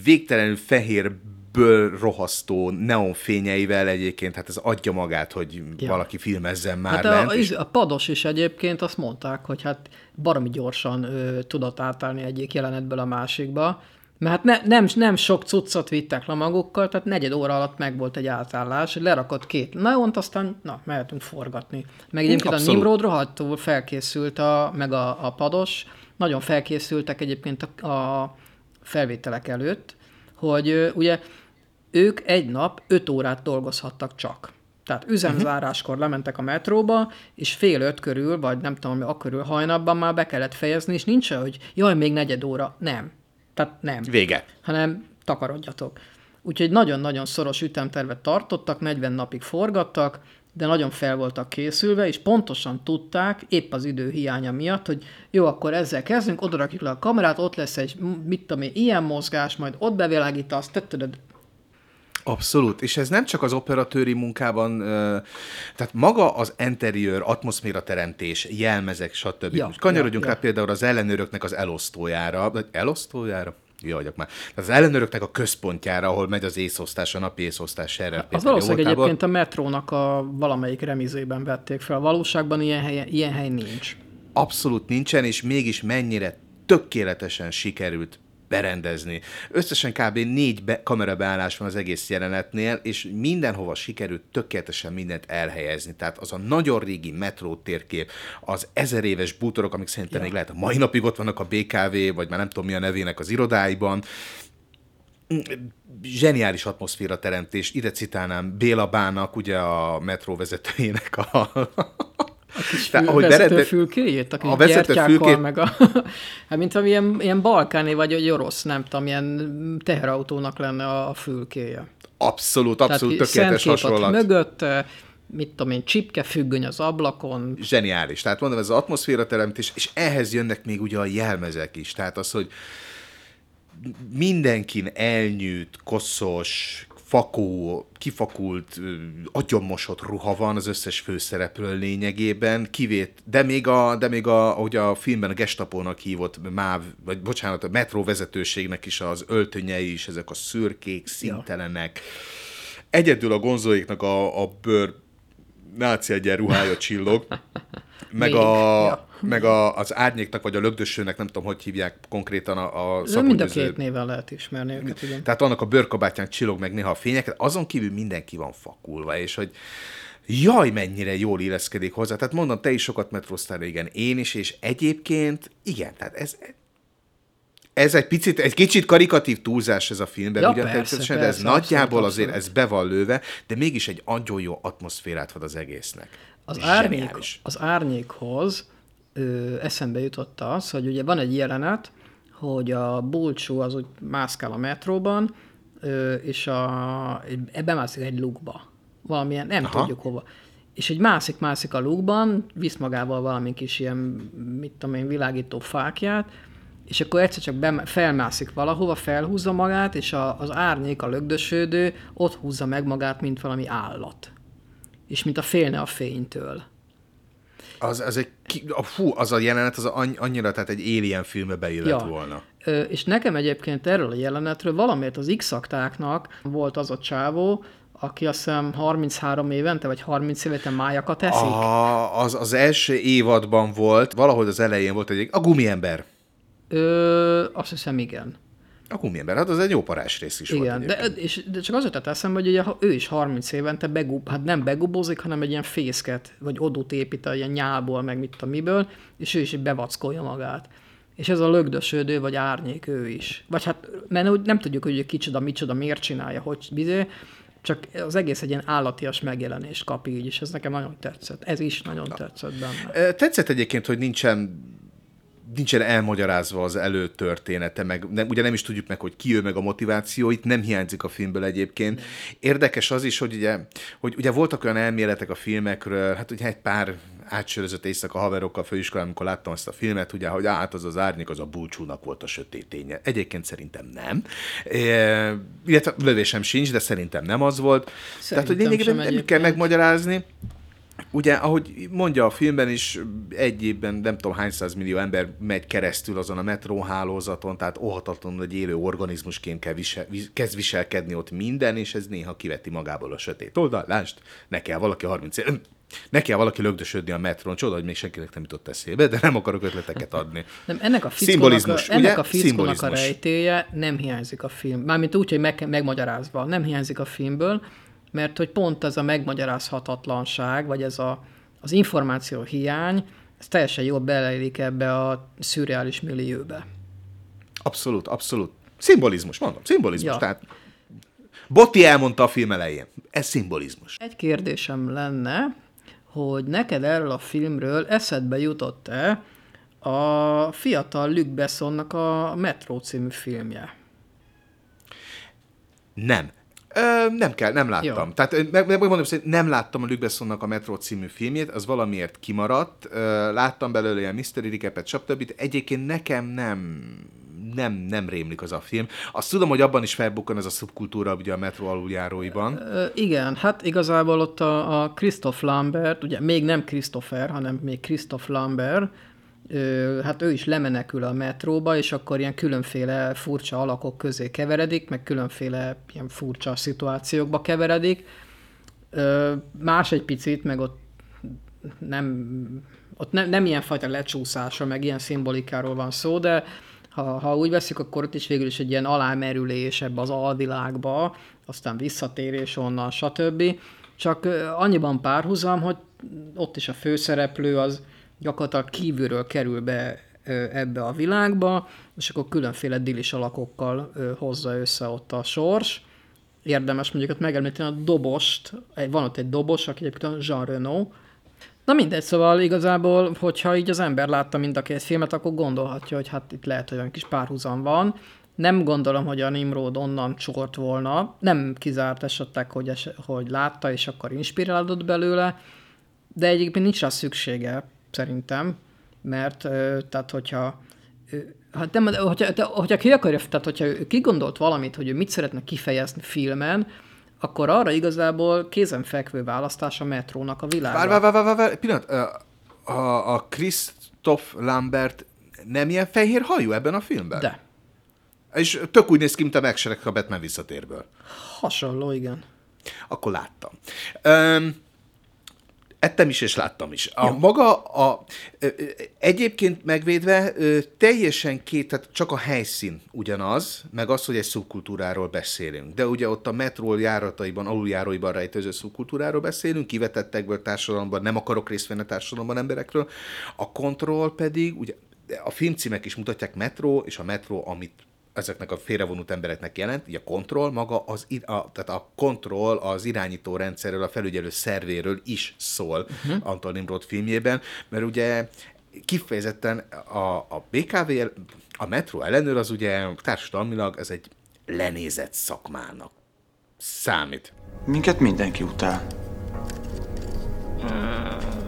végtelenül fehér ből rohasztó neonfényeivel egyébként, hát ez adja magát, hogy. Ja. valaki filmezzen már Hát lent. a, és- a pados is egyébként azt mondták, hogy hát baromi gyorsan ö, tudott átállni egyik jelenetből a másikba, mert hát ne, nem, nem sok cuccot vittek le magukkal, tehát negyed óra alatt meg volt egy átállás, lerakott két neont, aztán na, mehetünk forgatni. Meg egyébként abszolút. a Nimrod rohadtul felkészült, a, meg a, a pados, nagyon felkészültek egyébként a, a felvételek előtt, hogy ugye ők egy nap öt órát dolgozhattak csak. Tehát üzemzáráskor lementek a metróba, és fél öt körül, vagy nem tudom, mi akkörül hajnalban már be kellett fejezni, és nincs hogy jaj, még negyed óra. Nem. Tehát nem. Vége. Hanem takarodjatok. Úgyhogy nagyon-nagyon szoros ütemtervet tartottak, 40 napig forgattak, de nagyon fel voltak készülve, és pontosan tudták, épp az idő hiánya miatt, hogy jó, akkor ezzel kezdünk, oda rakjuk le a kamerát, ott lesz egy, mit tudom én, ilyen mozgás, majd ott bevilágítasz, te tudod, Abszolút, és ez nem csak az operatőri munkában, tehát maga az interiőr, atmoszféra teremtés, jelmezek, stb. Ja, Ja, Kanyarodjunk ja, rá ja. például az ellenőröknek az elosztójára, vagy elosztójára? Jó vagyok már. Tehát az ellenőröknek a központjára, ahol megy az észosztás, a napi észosztás erre. Az valószínűleg egyébként a metrónak a valamelyik remizében vették fel. Valóságban ilyen hely, ilyen hely nincs. Abszolút nincsen, és mégis mennyire tökéletesen sikerült berendezni. Összesen kb. négy be- kamerabeállás van az egész jelenetnél, és mindenhova sikerült tökéletesen mindent elhelyezni. Tehát az a nagyon régi metró térkép, az ezer éves bútorok, amik szerintem ja. még lehet a mai napig ott vannak a BKV, vagy már nem tudom mi a nevének az irodáiban, zseniális atmoszféra teremtés. Ide citálnám Béla Bának, ugye a metró vezetőjének a... Kis Tehát, fül, ahogy vezető berende- fülkéjét, a, a a vezető fülkét- meg a... hát mint ami ilyen, ilyen balkáni, vagy egy orosz, nem tudom, ilyen teherautónak lenne a, a fülkéje. Abszolút, abszolút Tehát tökéletes hasonlat. mögött, mit tudom én, csipke függöny az ablakon, zseniális. Tehát mondom, ez az atmoszféra teremtés, és ehhez jönnek még ugye a jelmezek is. Tehát az, hogy mindenkin elnyűt, koszos, fakó, kifakult, agyonmosott ruha van az összes főszereplő lényegében, kivét, de még a, de még a, ahogy a filmben a gestapónak hívott MÁV, vagy bocsánat, a metró vezetőségnek is az öltönyei is, ezek a szürkék, szintelenek. Egyedül a gonzóiknak a, a bőr náci egyenruhája csillog, meg, a, ja. Meg a, az árnyéknak, vagy a lögdösőnek, nem tudom, hogy hívják konkrétan a, a De mind a két néven lehet ismerni őket, igen. tehát annak a bőrkabátján csillog meg néha a fények, azon kívül mindenki van fakulva, és hogy jaj, mennyire jól illeszkedik hozzá. Tehát mondom, te is sokat metróztál régen, én is, és egyébként igen, tehát ez, ez egy picit, egy kicsit karikatív túlzás ez a filmben, Ja, ugyan persze, természetesen, de ez persze, nagyjából abszolút, azért ez be van lőve, de mégis egy nagyon jó atmoszférát ad az egésznek. Az, árnyék, az árnyékhoz ö, eszembe jutott az, hogy ugye van egy jelenet, hogy a bulcsú az úgy mászkál a metróban, ö, és a, ebbe mászik egy lukba. Valamilyen, nem Aha. Tudjuk hova. És egy mászik, mászik a lukban, visz magával valami kis ilyen, mit tudom én, világító fákját, és akkor egyszer csak bem- felmászik valahova, felhúzza magát, és a, az árnyék, a lögdösödő ott húzza meg magát, mint valami állat. És mint a félne a fénytől. Az, az egy, a, fú, az a jelenet, az annyi- annyira, tehát egy Alien filmbe beillett Ja. volna. És nekem egyébként erről a jelenetről valamiért az x volt az a csávó, aki azt hiszem 33 évente, vagy 30 évente májakat eszik. A, az, az első évadban volt, valahogy az elején volt egy, a gumiember. Ö, azt hiszem, igen. A gumiember, hát az egy jó parás rész is Igen, volt de, egyébként. és, de csak az jutott eszembe, hogy ugye, ha ő is 30 évente begub, hát nem begubozik, hanem egy ilyen fészket, vagy odót épít ilyen nyálból, meg mit tudom miből, és ő is bevackolja magát. És ez a lögdösödő, vagy árnyék ő is. Vagy hát, mert úgy nem tudjuk, hogy kicsoda, micsoda, miért csinálja, hogy bizé, csak az egész egy ilyen állatias megjelenést kap így, és ez nekem nagyon tetszett. Ez is nagyon tetszett benne. Tetszett egyébként, hogy nincsen nincsen elmagyarázva az előtörténete, meg nem, ugye nem is tudjuk meg, hogy ki ő meg a motivációit, nem hiányzik a filmből egyébként. Érdekes az is, hogy ugye, hogy ugye voltak olyan elméletek a filmekről, hát ugye egy pár átsörözött éjszaka haverokkal főiskolán, amikor láttam ezt a filmet, ugye, hogy hát az az árnyék, az a búcsúnak volt a sötét ténye. Egyébként szerintem nem. E, illetve lövésem sincs, de szerintem nem az volt. Tehát, hogy Szerintem lényegében nem kell megmagyarázni. Ugye, ahogy mondja a filmben is, egy évben nem tudom hány millió ember megy keresztül azon a metróhálózaton, tehát óhatatlanul egy élő organizmusként kell visel, vis- kezd viselkedni ott minden, és ez néha kiveti magából a sötét oldalást. Ne kell valaki 30 év, ne kell valaki lögdösödni a metrón, csoda, hogy még senkinek nem jutott eszébe, de nem akarok ötleteket adni. Nem, ennek a fickónak, a, ennek ugye? a fickónak a rejtéje nem hiányzik a film. Mármint úgy, hogy meg, megmagyarázva. Nem hiányzik a filmből, mert hogy pont ez a megmagyarázhatatlanság, vagy ez a, az információ hiány, ez teljesen jól beleillik ebbe a szürreális millióbe. Abszolút, abszolút. Szimbolizmus, mondom, szimbolizmus. Ja. Tehát Botti elmondta a film elején. Ez szimbolizmus. Egy kérdésem lenne, hogy neked erről a filmről eszedbe jutott-e a fiatal Luc Bessonnak a Metro című filmje? Nem. Ö, nem kell, nem láttam. Jó. Tehát meg, meg mondom, hogy nem láttam a Luc Bessonnak a Metro című filmjét, az valamiért kimaradt. Ö, láttam belőle ilyen Mystery Recap-et, stb. Egyébként nekem nem nem, nem rémlik az a film. Azt tudom, hogy abban is felbukkan ez a szubkultúra ugye a metro aluljáróiban. Igen, hát igazából ott a, a Christoph Lambert, ugye még nem Christopher, hanem még Christoph Lambert, hát ő is lemenekül a metróba, és akkor ilyen különféle furcsa alakok közé keveredik, meg különféle ilyen furcsa szituációkba keveredik. Más egy picit, meg ott nem, ott nem, nem ilyen fajta lecsúszása, meg ilyen szimbolikáról van szó, de ha, ha úgy veszik, akkor ott is végül is egy ilyen alámerülés ebbe az alvilágba, aztán visszatérés onnan, stb. Csak annyiban párhuzam, hogy ott is a főszereplő az gyakorlatilag kívülről kerül be ebbe a világba, és akkor különféle dilis alakokkal hozza össze ott a sors. Érdemes mondjuk ott megemlíteni a dobost, van ott egy dobos, aki egyébként a Jean Renault, Na mindegy, szóval igazából, hogyha így az ember látta mind a két filmet, akkor gondolhatja, hogy hát itt lehet, hogy olyan kis párhuzam van. Nem gondolom, hogy a Nimrod onnan csort volna. Nem kizárt esetleg, hogy, es- hogy látta, és akkor inspirálódott belőle, de egyébként nincs rá szüksége, szerintem, mert tehát hogyha Hát nem, hogyha, hogyha ki akarja, tehát hogyha ő kigondolt valamit, hogy ő mit szeretne kifejezni filmen, akkor arra igazából kézenfekvő választás a metrónak a világa. Vár, vár, vár, vár, vár, pillanat. A, a Christoph Lambert nem ilyen fehér hajú ebben a filmben? De. És tök úgy néz ki, mint a megserek a Batman visszatérből. Hasonló, igen. Akkor láttam. Öm, ettem is, és láttam is. A maga a, egyébként megvédve teljesen két, tehát csak a helyszín ugyanaz, meg az, hogy egy szubkultúráról beszélünk. De ugye ott a metró járataiban, aluljáróiban rejtőző szubkultúráról beszélünk, kivetettekből társadalomban, nem akarok részt venni a társadalomban emberekről. A kontroll pedig, ugye a filmcímek is mutatják metró, és a metró, amit ezeknek a félrevonult embereknek jelent, így a kontroll maga, az, a, tehát a kontroll az irányító rendszerről, a felügyelő szervéről is szól uh-huh. Anton Nimrod filmjében, mert ugye kifejezetten a, a BKV, el- a metró ellenőr az ugye társadalmilag ez egy lenézett szakmának számít. Minket mindenki utál.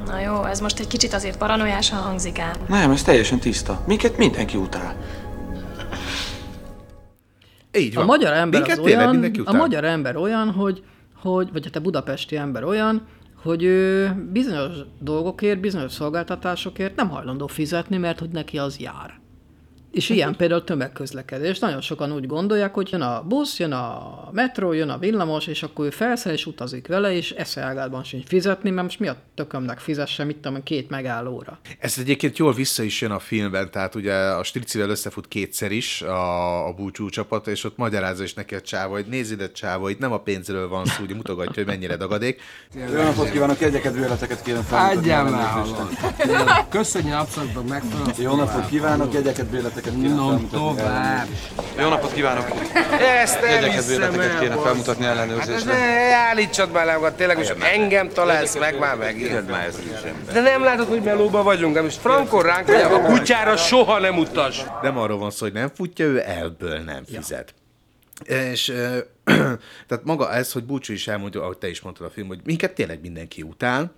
Na jó, ez most egy kicsit azért paranoiásan hangzik ám. Nem, ez teljesen tiszta. Minket mindenki utál. Így van. A magyar ember Minket az olyan, mindenki a magyar ember olyan, hogy, hogy, vagy hát a budapesti ember olyan, hogy ő bizonyos dolgokért, bizonyos szolgáltatásokért nem hajlandó fizetni, mert hogy neki az jár. És ilyen például tömegközlekedés. Nagyon sokan úgy gondolják, hogy jön a busz, jön a metró, jön a villamos, és akkor ő felszáll és utazik vele, és eszeágában sincs fizetni, mert most mi a tökömnek fizesse, mit tudom, két megállóra. Ez egyébként jól vissza is jön a filmben, tehát ugye a Stricivel összefut kétszer is a, a búcsú csapat, és ott magyarázza is neki a csáva, hogy nézd ide csáva, itt nem a pénzről van szó, ugye mutogatja, hogy mennyire dagadék. Jó napot kívánok, jegyeket, bőleteket kérem már ellenőrzésre. hallom. Köszönjük abszolút megfelelő. Jó napot kívánok, jegyeket, bőleteket kérem No, felmutatni. tovább. Jó napot kívánok! Ezt nem hiszem el, bazd. felmutatni Hát ellenőrzésre. ne állítsad már le magad, tényleg, és engem találsz meg már megint. már ez is De nem látod, hogy melóba vagyunk, de most frankon ránk, hogy a kutyára soha nem utas. Nem arról van szó, hogy nem futja, ő elből nem fizet. És tehát maga ez, hogy Búcsú is elmondja, ahogy te is mondtad a film, hogy minket tényleg mindenki utál,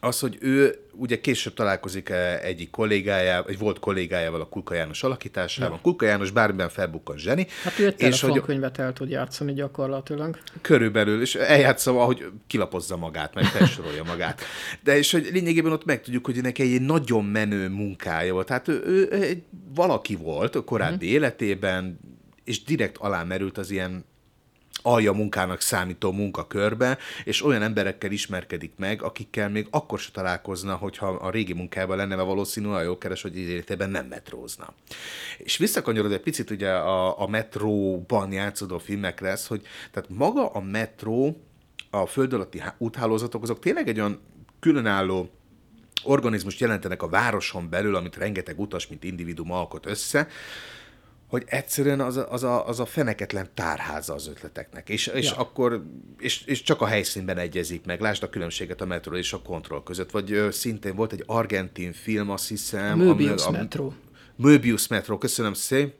az, hogy ő ugye később találkozik eh, egyik kollégájával, egy volt kollégájával a Kulka János alakításában. Ja. Kulka János bármiben felbukkan zseni. Hát ő egy és hogy telefonkönyvet el tud játszani gyakorlatilag. körülbelül, és eljátsza, ahogy kilapozza magát, meg felsorolja magát. De és hogy lényegében ott megtudjuk, hogy neki egy nagyon menő munkája volt. Tehát ő, ő egy valaki volt a korábbi mm. életében, és direkt alámerült az ilyen alja munkának számító munkakörbe, és olyan emberekkel ismerkedik meg, akikkel még akkor se találkozna, hogyha a régi munkában lenne, mert valószínű olyan jól hogy életében nem metrózna. És visszakanyarod egy picit ugye a, a metróban játszódó filmekre ez, hogy tehát maga a metró, a föld alatti há- úthálózatok, azok tényleg egy olyan különálló organizmust jelentenek a városon belül, amit rengeteg utas, mint individuum alkot össze, hogy egyszerűen az a, az a, az a feneketlen tárháza az ötleteknek. És, és Ja. akkor, és, és csak a helyszínben egyezik meg. Lásd a különbséget a metro és a kontroll között. Vagy ö, szintén volt egy argentin film, azt hiszem. Möbius ami- Metro. Möbius Metro, köszönöm szép.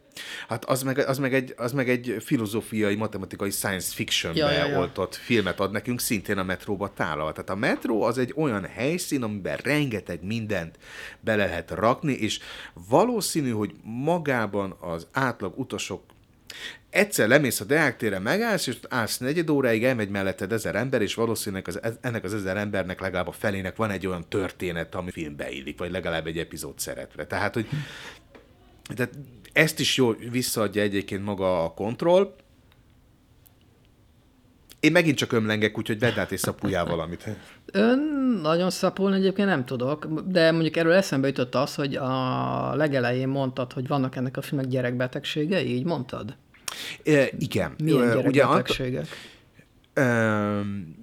Hát az meg, az, meg egy, az meg egy filozófiai, matematikai science fiction Ja, ja, ja, oltott filmet ad nekünk, szintén a metróba tálal. Tehát a metró az egy olyan helyszín, amiben rengeteg mindent bele lehet rakni, és valószínű, hogy magában az átlag utasok egyszer lemész a Deák téren, megállsz, és állsz negyed óráig, elmegy melletted ezer ember, és valószínűleg az, ennek az ezer embernek legalább a felének van egy olyan történet, ami filmbe illik, vagy legalább egy epizód szeretve. Tehát, hogy tehát ezt is jól visszaadja egyébként maga a kontroll. Én megint csak ömlengek, úgyhogy vedd át és szapuljál valamit. Ön nagyon szapulni egyébként nem tudok, de mondjuk erről eszembe jutott az, hogy a legelején mondtad, hogy vannak ennek a filmnek gyerekbetegségei, így mondtad? E, igen. Milyen Ugye, Ant- gyerekbetegségek? Öm,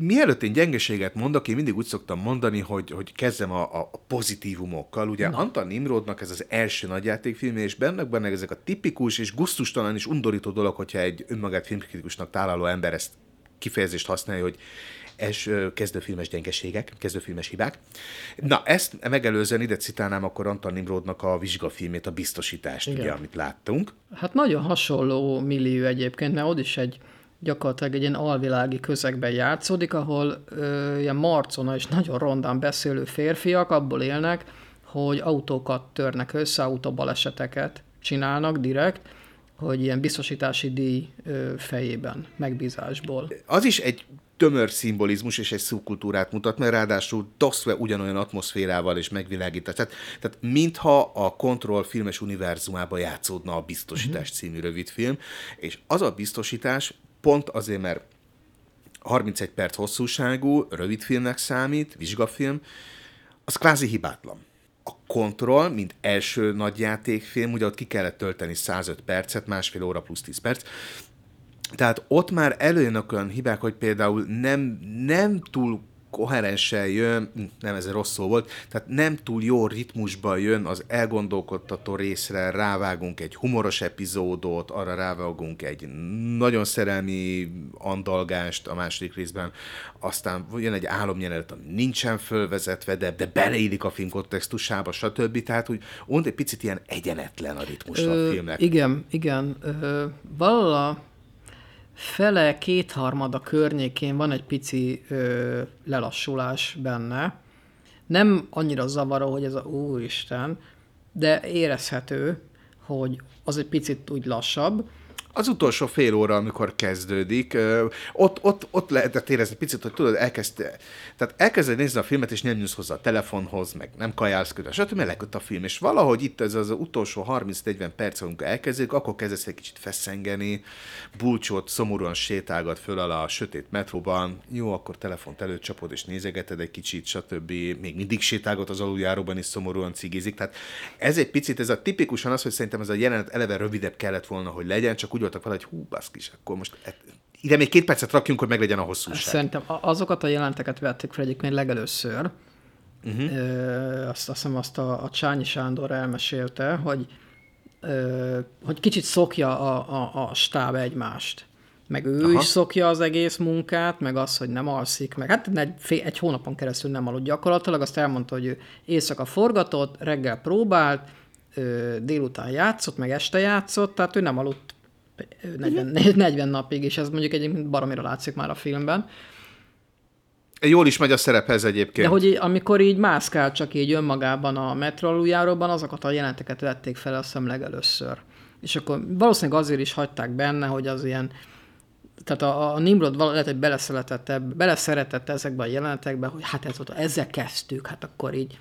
mielőtt én gyengeséget mondok, én mindig úgy szoktam mondani, hogy, hogy kezdem a, a pozitívumokkal. Ugye Na. Antal Nimrodnak ez az első nagyjátékfilmje, és benne, benne ezek a tipikus és gusztustalan és undorító dolog, hogyha egy önmagát filmkritikusnak tálaló ember ezt kifejezést használja, hogy es, kezdőfilmes gyengeségek, kezdőfilmes hibák. Na, ezt megelőzően ide citálnám akkor Antal Nimrodnak a vizsgafilmét, a biztosítást, Igen. ugye, amit láttunk. Hát nagyon hasonló millió egyébként, mert ott is egy gyakorlatilag egy ilyen alvilági közegben játszódik, ahol ö, ilyen marcona és nagyon rondán beszélő férfiak abból élnek, hogy autókat törnek össze, autóbaleseteket csinálnak direkt, hogy ilyen biztosítási díj ö, fejében, megbízásból. Az is egy tömör szimbolizmus és egy szubkultúrát mutat, mert ráadásul doszve ugyanolyan atmoszférával és megvilágítás. Tehát, tehát mintha a Control filmes univerzumában játszódna a Biztosítás című rövidfilm, és az a biztosítás pont azért, mert 31 perc hosszúságú, rövidfilmnek számít, vizsgafilm, az kvázi hibátlan. A Control, mint első nagyjátékfilm, ugye ott ki kellett tölteni 105 percet, másfél óra plusz 10 perc, tehát ott már előjönnek olyan hibák, hogy például nem, nem túl koherensen jön, nem ez rossz szó volt, tehát nem túl jó ritmusban jön az elgondolkodtató részre, rávágunk egy humoros epizódot, arra rávágunk egy nagyon szerelmi andalgást a második részben, aztán jön egy álomjelenet, ami nincsen fölvezetve, de, de beleillik a film kontextusába, stb. Tehát, hogy ott egy picit ilyen egyenetlen a ritmus a filmnek. Igen, igen. Ö, valahol a fele, kétharmada környékén van egy pici ö, lelassulás benne. Nem annyira zavaró, hogy ez a úristen, de érezhető, hogy az egy picit úgy lassabb. Az utolsó fél óra, amikor kezdődik, ott, ott, ott lehetett érezni picit, hogy tudod, elkezdte, tehát elkezded nézni a filmet, és nem nyúlsz hozzá a telefonhoz, meg nem kajálsz közben, stb. mert leköt a film, és valahogy itt ez az utolsó 30-40 perc, amikor elkezdődik, akkor kezdesz egy kicsit feszengeni, bulcsot szomorúan sétálgat föl alá a sötét metróban, jó, akkor telefont előcsapod, és nézegeted egy kicsit, stb. Még mindig sétálgat az aluljáróban is szomorúan cigizik, tehát ez egy picit, ez a tipikusan az, hogy szerintem ez a jelenet eleve rövidebb kellett volna, hogy legyen, csak úgy voltak vele, hogy hú, baszkis, akkor most e- ide még két percet rakjunk, hogy meglegyen a hosszúság. Szerintem azokat a jelenteket vették fel egyébként legelőször. Uh-huh. Ö, azt, azt hiszem azt a, a Csányi Sándor elmesélte, hogy, ö, hogy kicsit szokja a, a, a stáb egymást. Meg ő Aha. is szokja az egész munkát, meg az, hogy nem alszik, meg hát egy, egy hónapon keresztül nem aludt gyakorlatilag, azt elmondta, hogy ő éjszaka forgatott, reggel próbált, ö, délután játszott, meg este játszott, tehát ő nem aludt 40, 40 napig, és ez mondjuk egyébként baromira látszik már a filmben. Jól is megy a szerephez egyébként. De hogy így, amikor így mászkál csak így önmagában a metro aluljáróban, azokat a jelenteket vették fel azt hiszem legelőször. És akkor valószínűleg azért is hagyták benne, hogy az ilyen, tehát a, a Nimrod lehet, hogy beleszeretett, ebbe, beleszeretett ezekbe a jelenetekbe, hogy hát ez volt, ezzel kezdtük, hát akkor így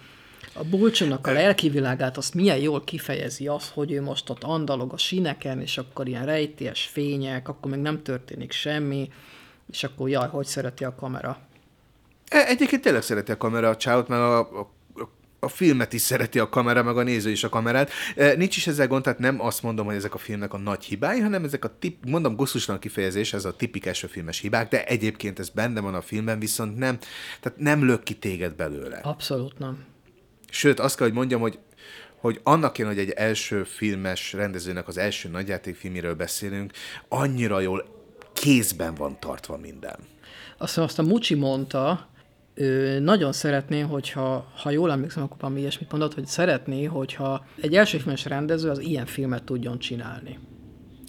a bulcsónak a lelki világát azt milyen jól kifejezi az, hogy ő most ott andalog a sineken, és akkor ilyen rejtélyes fények, akkor még nem történik semmi, és akkor jaj, hogy szereti a kamera. E- Egyébként tényleg szereti a kamera a csávot, meg a, a, a filmet is szereti a kamera, meg a néző is a kamerát. E, Nincs is ezzel gond, tehát nem azt mondom, hogy ezek a filmnek a nagy hibái, hanem ezek a tip, mondom, gusztuslan kifejezés, ez a tipik elsőfilmes hibák, de egyébként ez benne van a filmben, viszont nem, tehát nem lök ki téged belőle. Abszolút nem. Sőt, azt kell, hogy mondjam, hogy hogy annak én, hogy egy első filmes rendezőnek az első nagyjátékfilméről beszélünk, annyira jól kézben van tartva minden. Azt azt a Mucsi mondta, ő nagyon szeretné, hogyha, ha jól emlékszem, akkor valami ilyesmit mondott, hogy szeretné, hogyha egy elsőfilmes rendező az ilyen filmet tudjon csinálni.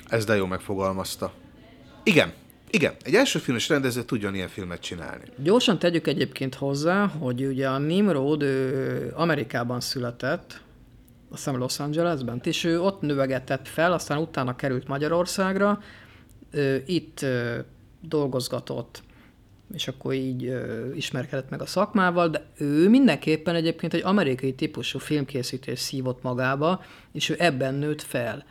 Ez de jó megfogalmazta. Igen, igen, egy első filmes rendező tudjon ilyen filmet csinálni. Gyorsan tegyük egyébként hozzá, hogy ugye a Nimrod ő Amerikában született, azt hiszem Los Angelesben, és ő ott növegetett fel, aztán utána került Magyarországra, ő itt dolgozgatott, és akkor így ö, ismerkedett meg a szakmával, de ő mindenképpen egyébként egy amerikai típusú filmkészítés szívott magába, és ő ebben nőtt fel.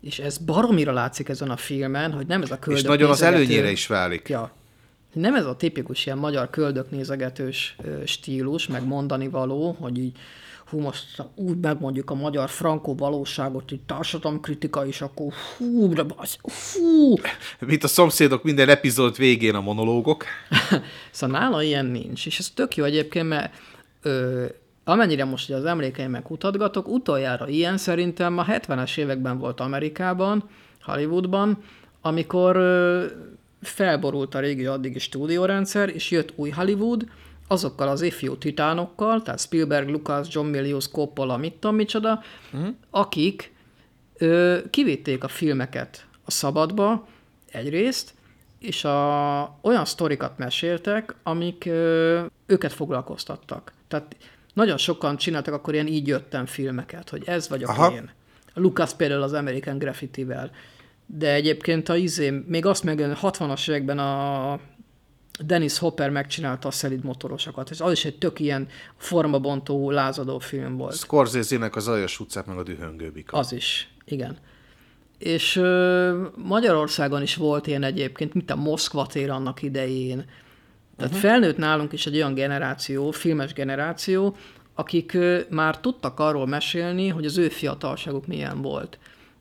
És ez baromira látszik ezen a filmen, hogy nem ez a És köldök nagyon az előnyére is válik. Ja. Nem ez a tipikus ilyen magyar köldöknézegetős ö, stílus, meg mondani való, hogy így hú, most úgy megmondjuk a magyar frankó valóságot, hogy társadalomkritika is, akkor hú, de basz, hú. Mint a szomszédok minden epizód végén a monológok. Szóval nála ilyen nincs, és ez tök jó egyébként, mert ö, amennyire most az emlékeimet kutatgatok, utoljára ilyen szerintem a 70-es években volt Amerikában, Hollywoodban, amikor ö, felborult a régi addigi stúdiórendszer, és jött új Hollywood, azokkal az ifjú titánokkal, tehát Spielberg, Lucas, John Milius, Coppola, mit tudom micsoda, uh-huh. akik ö, kivitték a filmeket a szabadba egyrészt, és a, olyan sztorikat meséltek, amik ö, őket foglalkoztattak. Tehát nagyon sokan csináltak akkor ilyen így jöttem filmeket, hogy ez vagyok Aha. én. A Lucas például az American Graffiti-vel. De egyébként a izé, még azt meg 60-as években a Dennis Hopper megcsinálta a szelid motorosokat, és az is egy tök ilyen formabontó, lázadó film volt. Scorsese-nek az Aljas utcát, meg a Dühöngő Bika. Az is, igen. És ö, Magyarországon is volt ilyen egyébként, mint a Moszkva tér annak idején. Tehát uh-huh. felnőtt nálunk is egy olyan generáció, filmes generáció, akik már tudtak arról mesélni, hogy az ő fiatalságuk milyen volt.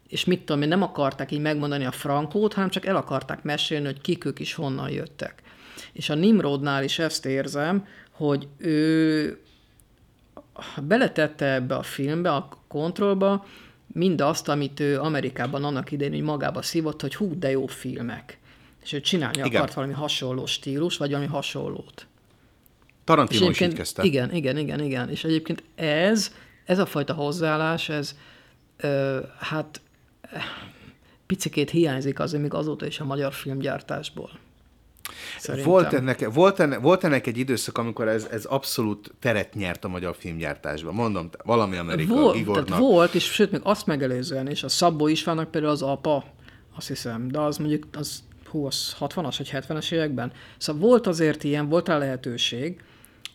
És mit tudom én, nem akarták így megmondani a frankót, hanem csak el akarták mesélni, hogy kik ők is honnan jöttek. És a Nimrodnál is ezt érzem, hogy ő beletette ebbe a filmbe, a kontrollba mindazt, amit ő Amerikában annak idején hogy magába szívott, hogy hú, de jó filmek. És ő csinálni Igen. akart valami hasonló stílus, vagy valami hasonlót. Tarantino is így kezdte. igen, igen, igen, igen. És egyébként ez, ez a fajta hozzáállás, ez ö, hát picikét hiányzik azért még azóta is a magyar filmgyártásból. Szerintem. Volt ennek, volt, ennek, volt ennek egy időszak, amikor ez, ez abszolút teret nyert a magyar filmgyártásban. Mondom, valami Amerika, Volt, Igornak. tehát volt, és sőt, még azt megelőzően is, a Szabó Istvánnak például az apa, azt hiszem, de az mondjuk az, hú, az 60-as vagy 70-es években. Szóval volt azért ilyen, volt rá lehetőség,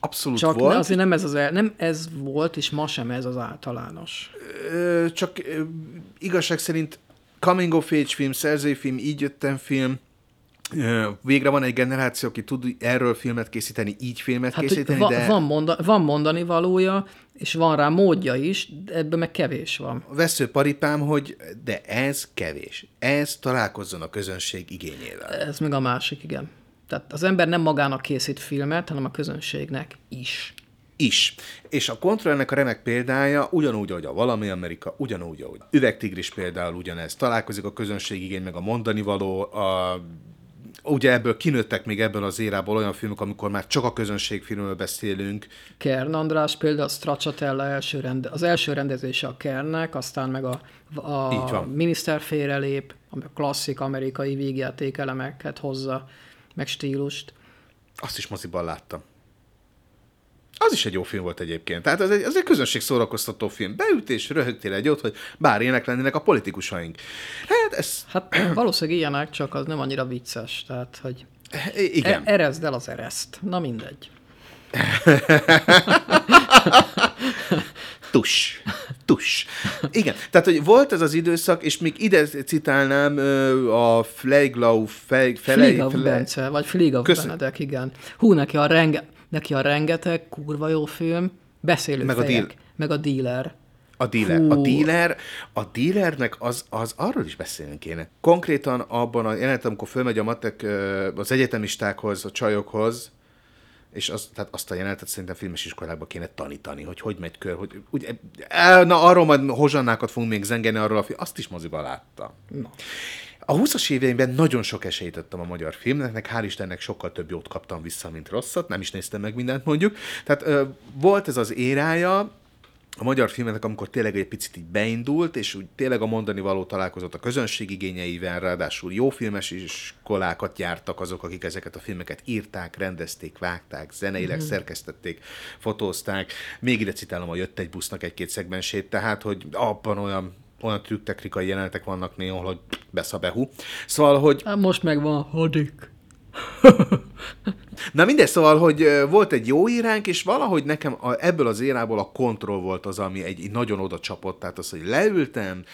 Abszolút csak volt. azért nem ez, az el, nem ez volt, és ma sem ez az általános. Ö, csak ö, igazság szerint coming of age film, szerzői film, így jöttem film, végre van egy generáció, aki tud erről filmet készíteni, így filmet Hát készíteni, va, de van, monda, van mondani valója, és van rá módja is, de ebben meg kevés van. vesző paripám, hogy de ez kevés. Ez találkozzon a közönség igényével. Ez meg a másik, igen. Tehát az ember nem magának készít filmet, hanem a közönségnek is. is. És a Contra ennek a remek példája, ugyanúgy, ahogy a Valami Amerika, ugyanúgy, ahogy Üvegtigris például ugyanez. Találkozik a közönség igény, meg a mondani való, a ugye ebből kinőttek még ebből az érából olyan filmek, amikor már csak a közönségfilmről beszélünk. Kern András például a Stracciatella első rende, az első rendezése a Kernnek, aztán meg a, a miniszter félrelép, a klasszik amerikai vígjáték elemeket hozza, meg stílust. Azt is moziban láttam. Az is egy jó film volt egyébként. Tehát ez egy, ez egy közönség szórakoztató film. Beült és röhögtél egy ott, hogy bár ilyenek lennének a politikusaink. Hát ez... Hát valószínűleg ilyenek, csak az nem annyira vicces. Tehát, hogy Igen. e- erezd el az ereszt. Na mindegy. Tus. Tus. Igen. Tehát, hogy volt ez az időszak, és még ide citálnám a Fleiglau Fe, Fligav Fle, Bence, vagy Köszön- Benedek, igen. Hú, neki a, renge, neki a rengeteg kurva jó film, beszélő Meg a fejek, deal. meg a dealer. A dealer. A Hú. dealer, a dealernek az, az arról is beszélni kéne. Konkrétan abban a jelenet, amikor fölmegy a matek az egyetemistákhoz, a csajokhoz, és az, tehát azt a jelenetet szerintem filmes iskolákban kéne tanítani, hogy hogy megy kör, hogy ugye, e, na arról majd hozsannákat fogunk még zengeni arról a film, azt is moziban láttam. Na. A 20-as éveimben nagyon sok esélyt adtam a magyar filmnek, hál' Istennek sokkal több jót kaptam vissza, mint rosszat, nem is néztem meg mindent mondjuk. Tehát ö, volt ez az érája, a magyar filmnek, amikor tényleg egy picit így beindult, és úgy tényleg a mondani való találkozott a közönség igényeivel, ráadásul jó filmes iskolákat jártak azok, akik ezeket a filmeket írták, rendezték, vágták, zeneileg mm. szerkesztették, fotózták. Még ide citálom a Jött egy busznak egy-két szegmensét, tehát, hogy abban olyan olyan trükktechnikai jelenetek vannak néha, hogy beszabehu. Szóval, hogy Hát most megvan a hadik. Na mindegy, szóval, hogy volt egy jó íránk, és valahogy nekem a, ebből az érából a kontroll volt az, ami egy, egy nagyon oda csapott. Tehát az, hogy leültem,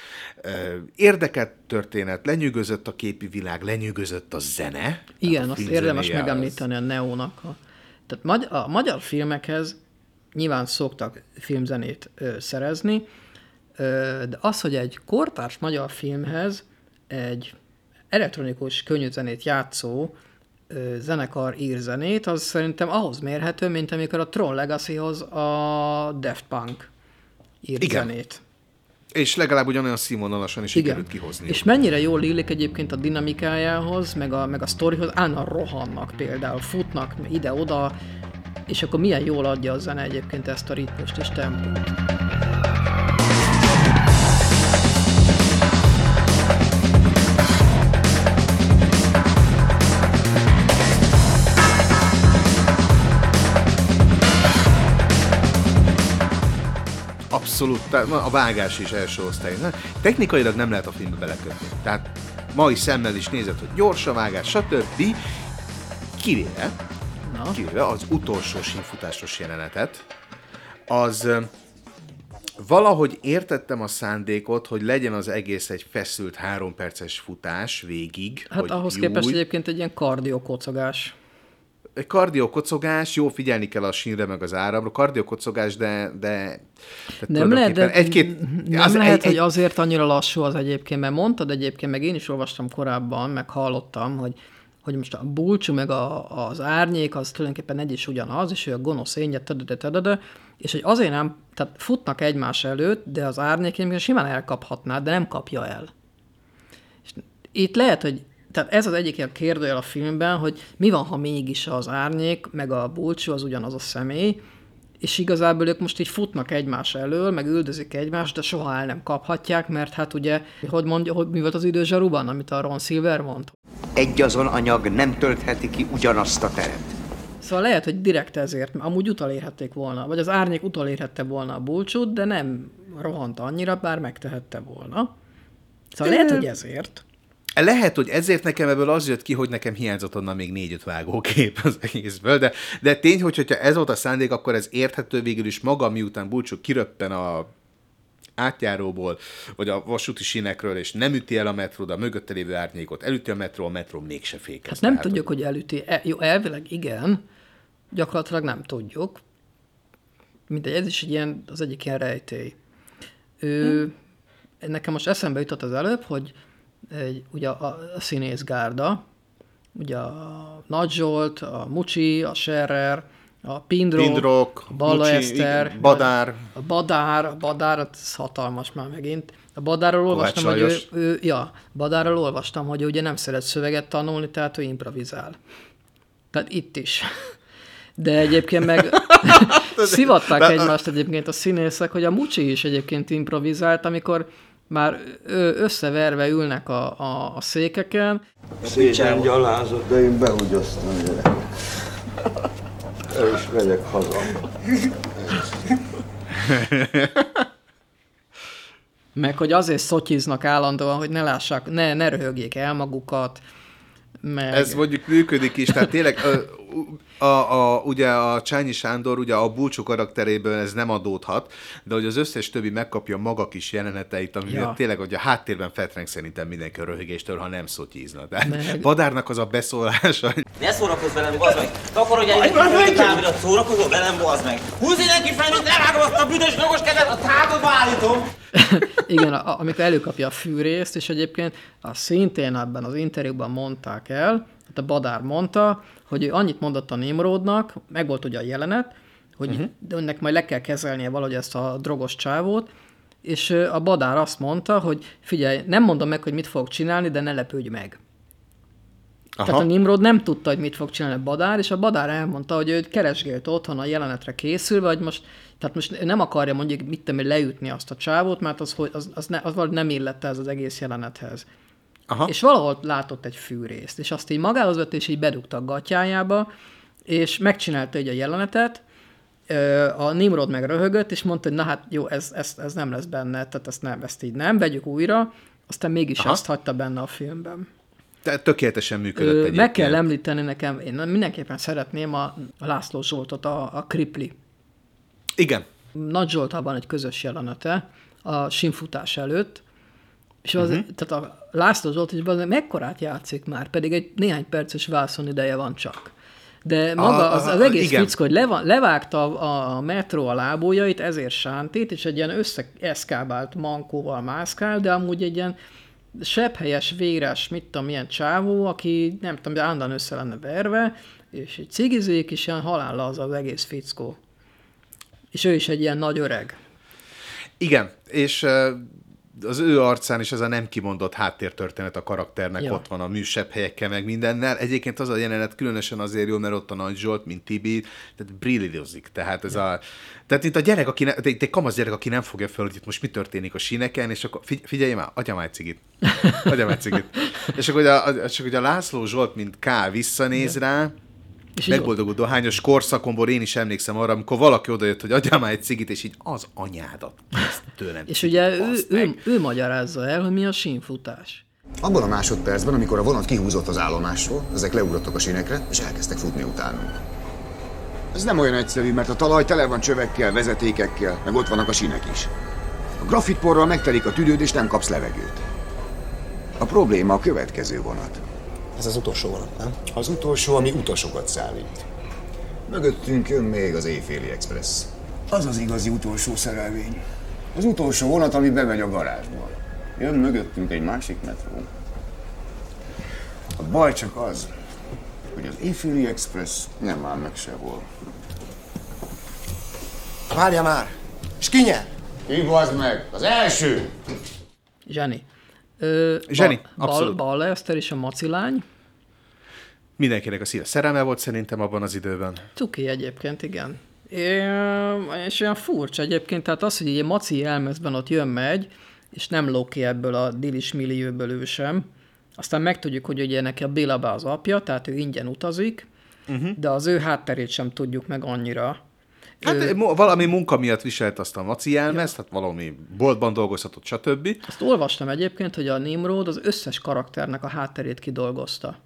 érdekelt történet, lenyűgözött a képi világ, lenyűgözött a zene. Igen, a azt érdemes zenéje az- megemlíteni a Neónak. A, tehát magy- a magyar filmekhez nyilván szoktak filmzenét ö, szerezni, de az, hogy egy kortárs magyar filmhez egy elektronikus könnyűzenét játszó zenekar ír zenét, az szerintem ahhoz mérhető, mint amikor a Tron Legacy-hoz a Daft Punk ír Igen. zenét. És legalább ugyanolyan színvonalasan is sikerült kihozni. És mennyire jól illik egyébként a dinamikájához, meg a, meg a sztorihoz, állna rohannak például, futnak ide-oda, és akkor milyen jól adja a zene egyébként ezt a ritmust és tempót. Abszolút, a vágás is első osztály. Na, Technikailag nem lehet a filmbe belekötni. Tehát mai szemmel is nézed, hogy gyors a vágás, stb. Kivéve, Na, kivéve az utolsó sínfutásos jelenetet, az valahogy értettem a szándékot, hogy legyen az egész egy feszült három perces futás végig. hát ahhoz jó, képest egyébként egy ilyen kardiokocogás. Egy kardiokocogás, jó figyelni kell a sínre meg az áramra, kardiokocogás, de, de Nem lehet, de egy-két, nem az lehet egy, hogy azért annyira lassú az egyébként, mert mondtad egyébként, meg én is olvastam korábban, meg hallottam, hogy hogy most a bulcsú meg a, az árnyék, az tulajdonképpen egy is ugyanaz, és ő a gonosz énje, tadada, és hogy azért nem, tehát futnak egymás előtt, de az árnyék simán elkaphatná, de nem kapja el. És itt lehet, hogy tehát ez az egyik ilyen kérdőjel a filmben, hogy mi van, ha mégis az árnyék, meg a bulcsú az ugyanaz a személy, és igazából ők most így futnak egymás elől, meg üldözik egymást, de soha el nem kaphatják, mert hát ugye, hogy mondja, hogy mi volt az idő zsaruban, amit a Ron Silver mond? Egy azon anyag nem töltheti ki ugyanazt a teret. Szóval lehet, hogy direkt ezért, mert amúgy utolérhették volna, vagy az árnyék utolérhette volna a bulcsút, de nem rohant annyira, bár megtehette volna. Szóval lehet, hogy ezért. Lehet, hogy ezért nekem ebből az jött ki, hogy nekem hiányzott onnan még négy-öt vágókép az egészből, de, de tény, hogy, hogyha ez volt a szándék, akkor ez érthető végül is maga, miután Bulcsú kiröppen a átjáróból, vagy a vasúti sínekről, és nem üti el a metró, de a mögötte lévő árnyékot elüti a metró, a metró mégse fékez. Hát nem Tehát- tudjuk, hogy elüti. E, jó, elvileg igen, gyakorlatilag nem tudjuk. Mindegy, ez is egy ilyen, az egyik ilyen rejtély. Ő, Nekem most eszembe jutott az előbb, hogy egy, ugye a, a színészgárda, ugye a Nagy Zsolt, a Mucsi, a Serrer, a Pindrok, Pindrok, a Balla Mucsi, Eszter, igen, Badár. a Badár, a Badár, hát ez hatalmas már megint. A Badárról olvastam, hogy ő, ő, ja, Badárról olvastam, hogy ő ugye nem szeret szöveget tanulni, tehát ő improvizál. Tehát itt is. De egyébként meg szivatták egymást egyébként a színészek, hogy a Mucsi is egyébként improvizált, amikor már ő összeverve ülnek a, a, a székeken, Szégyen gyalázat, de én behugyoztam gyerekek. El is megyek haza. meg hogy azért szotyiznak állandóan, hogy ne lássák, ne, ne röhögjék el magukat, meg... Ez mondjuk működik is, tehát tényleg a, a, ugye a Csányi Sándor ugye a búcsú karakteréből ez nem adódhat, de hogy az összes többi megkapja maga kis jeleneteit, ami Ja. tényleg hogy a háttérben fetreng szerintem mindenki a röhögéstől, ha nem szotyízna. De Meg- Badárnak az a beszólása, hogy Ne szórakozz velem, bazd meg! Takarodjál egy kicsit a távirat, szórakozol velem, bazd meg! Húzz innen ki fel, mint elvágom azt a büdös jogos kezed, a tádodba állítom! Igen, a, amikor előkapja a fűrészt, és egyébként a szintén ebben az interjúban mondták el, hát a Badár mondta, hogy ő annyit mondott a Nimrodnak, meg volt ugye a jelenet, hogy uh-huh. önnek majd le kell kezelnie valahogy ezt a drogos csávót, és a Badár azt mondta, hogy figyelj, nem mondom meg, hogy mit fog csinálni, de ne lepődj meg. Aha. Tehát a Nimrod nem tudta, hogy mit fog csinálni a Badár, és a Badár elmondta, hogy ő keresgélt otthon a jelenetre készülve, hogy most, tehát most nem akarja mondjuk mit tudom, leütni azt a csávót, mert az, az, az, ne, az valahogy nem illette ez az egész jelenethez. Aha. És valahol látott egy fűrészt, és azt így magához vett, és így bedugta a gatyájába, és megcsinálta egy a jelenetet, a Nimrod meg röhögött, és mondta, hogy na hát jó, ez, ez, ez nem lesz benne, tehát ezt, nem, ezt így nem, vegyük újra, aztán mégis Aha. azt hagyta benne a filmben. tehát tökéletesen működött Ö, egyébként. meg kell említeni nekem, én mindenképpen szeretném a, László Zsoltot, a, a Kripli. Igen. Nagy Zsoltában egy közös jelenete a simfutás előtt, és az, uh-huh. tehát a László Zsolt is mekkorát játszik már, pedig egy néhány perces vászon ideje van csak. De maga A- az, az egész igen. fickó, hogy leva, levágta a, a metró a lábujjait, ezért sántít, és egy ilyen összeeszkábált mankóval mászkál, de amúgy egy ilyen sebhelyes, véres, mit tudom, milyen csávó, aki nem tudom, állandóan össze lenne verve, és egy cigizik, és ilyen halálla az az egész fickó. És ő is egy ilyen nagy öreg. Igen, és az ő arcán is ez a nem kimondott háttértörténet a karakternek Ja. ja. ott van a műsebb helyekkel, meg mindennel. Egyébként az a jelenet különösen azért jó, mert ott a Nagy Zsolt, mint Tibi, tehát brillidozik. Tehát ez a, tehát itt a gyerek, aki ne, itt egy kamasz gyerek, aki nem fogja fel, hogy itt most mi történik a síneken, és akkor figy- figyelj már, adjam egy cigit. Adjam egy cigit. és akkor ugye a, akkor ugye a László Zsolt, mint K visszanéz rá, És így megboldogult dohányos korszakomból én is emlékszem arra, amikor valaki odajött, hogy adjál már egy cigit, és így az anyádat ezt tőlem. És ugye ő, ő, meg. ő magyarázza el, hogy mi a sínfutás. Abban a másodpercben, amikor a vonat kihúzott az állomásról, ezek leugrottak a sínekre, és elkezdtek futni utánunk. Ez nem olyan egyszerű, mert a talaj tele van csövekkel, vezetékekkel, meg ott vannak a sínek is. A grafitporral megtelik a tüdőd, és nem kapsz levegőt. A probléma a következő vonat. Ez az utolsó vonat, nem? Az utolsó, ami utasokat szállít. Mögöttünk jön még az éjféli express. Az az igazi utolsó szerelvény. Az utolsó vonat, ami bemegy a garázsba. Jön mögöttünk egy másik metró. A baj csak az, hogy az éjféli express nem áll meg sehol. Várja már! És ki nyer? Hívazd meg! Az első! Zseni. Ö, Zseni, Bal, abszolút. Balla Eszter és a macilány. Mindenkinek a szíve szerelme volt szerintem abban az időben. Cuki egyébként, igen. É, és olyan furcsa egyébként, tehát az, hogy egy maci jelmezben ott jön-megy, és nem ló ki ebből a dilis millióből ő sem. Aztán megtudjuk, hogy ugye neki a Bélabá az apja, tehát ő ingyen utazik, uh-huh. de az ő hátterét sem tudjuk meg annyira. Hát ő... valami munka miatt viselt azt a maci jelmezt, ja. hát valami boltban dolgozhatott, stb. Azt olvastam egyébként, hogy a Nimrod az összes karakternek a hátterét kidolgozta.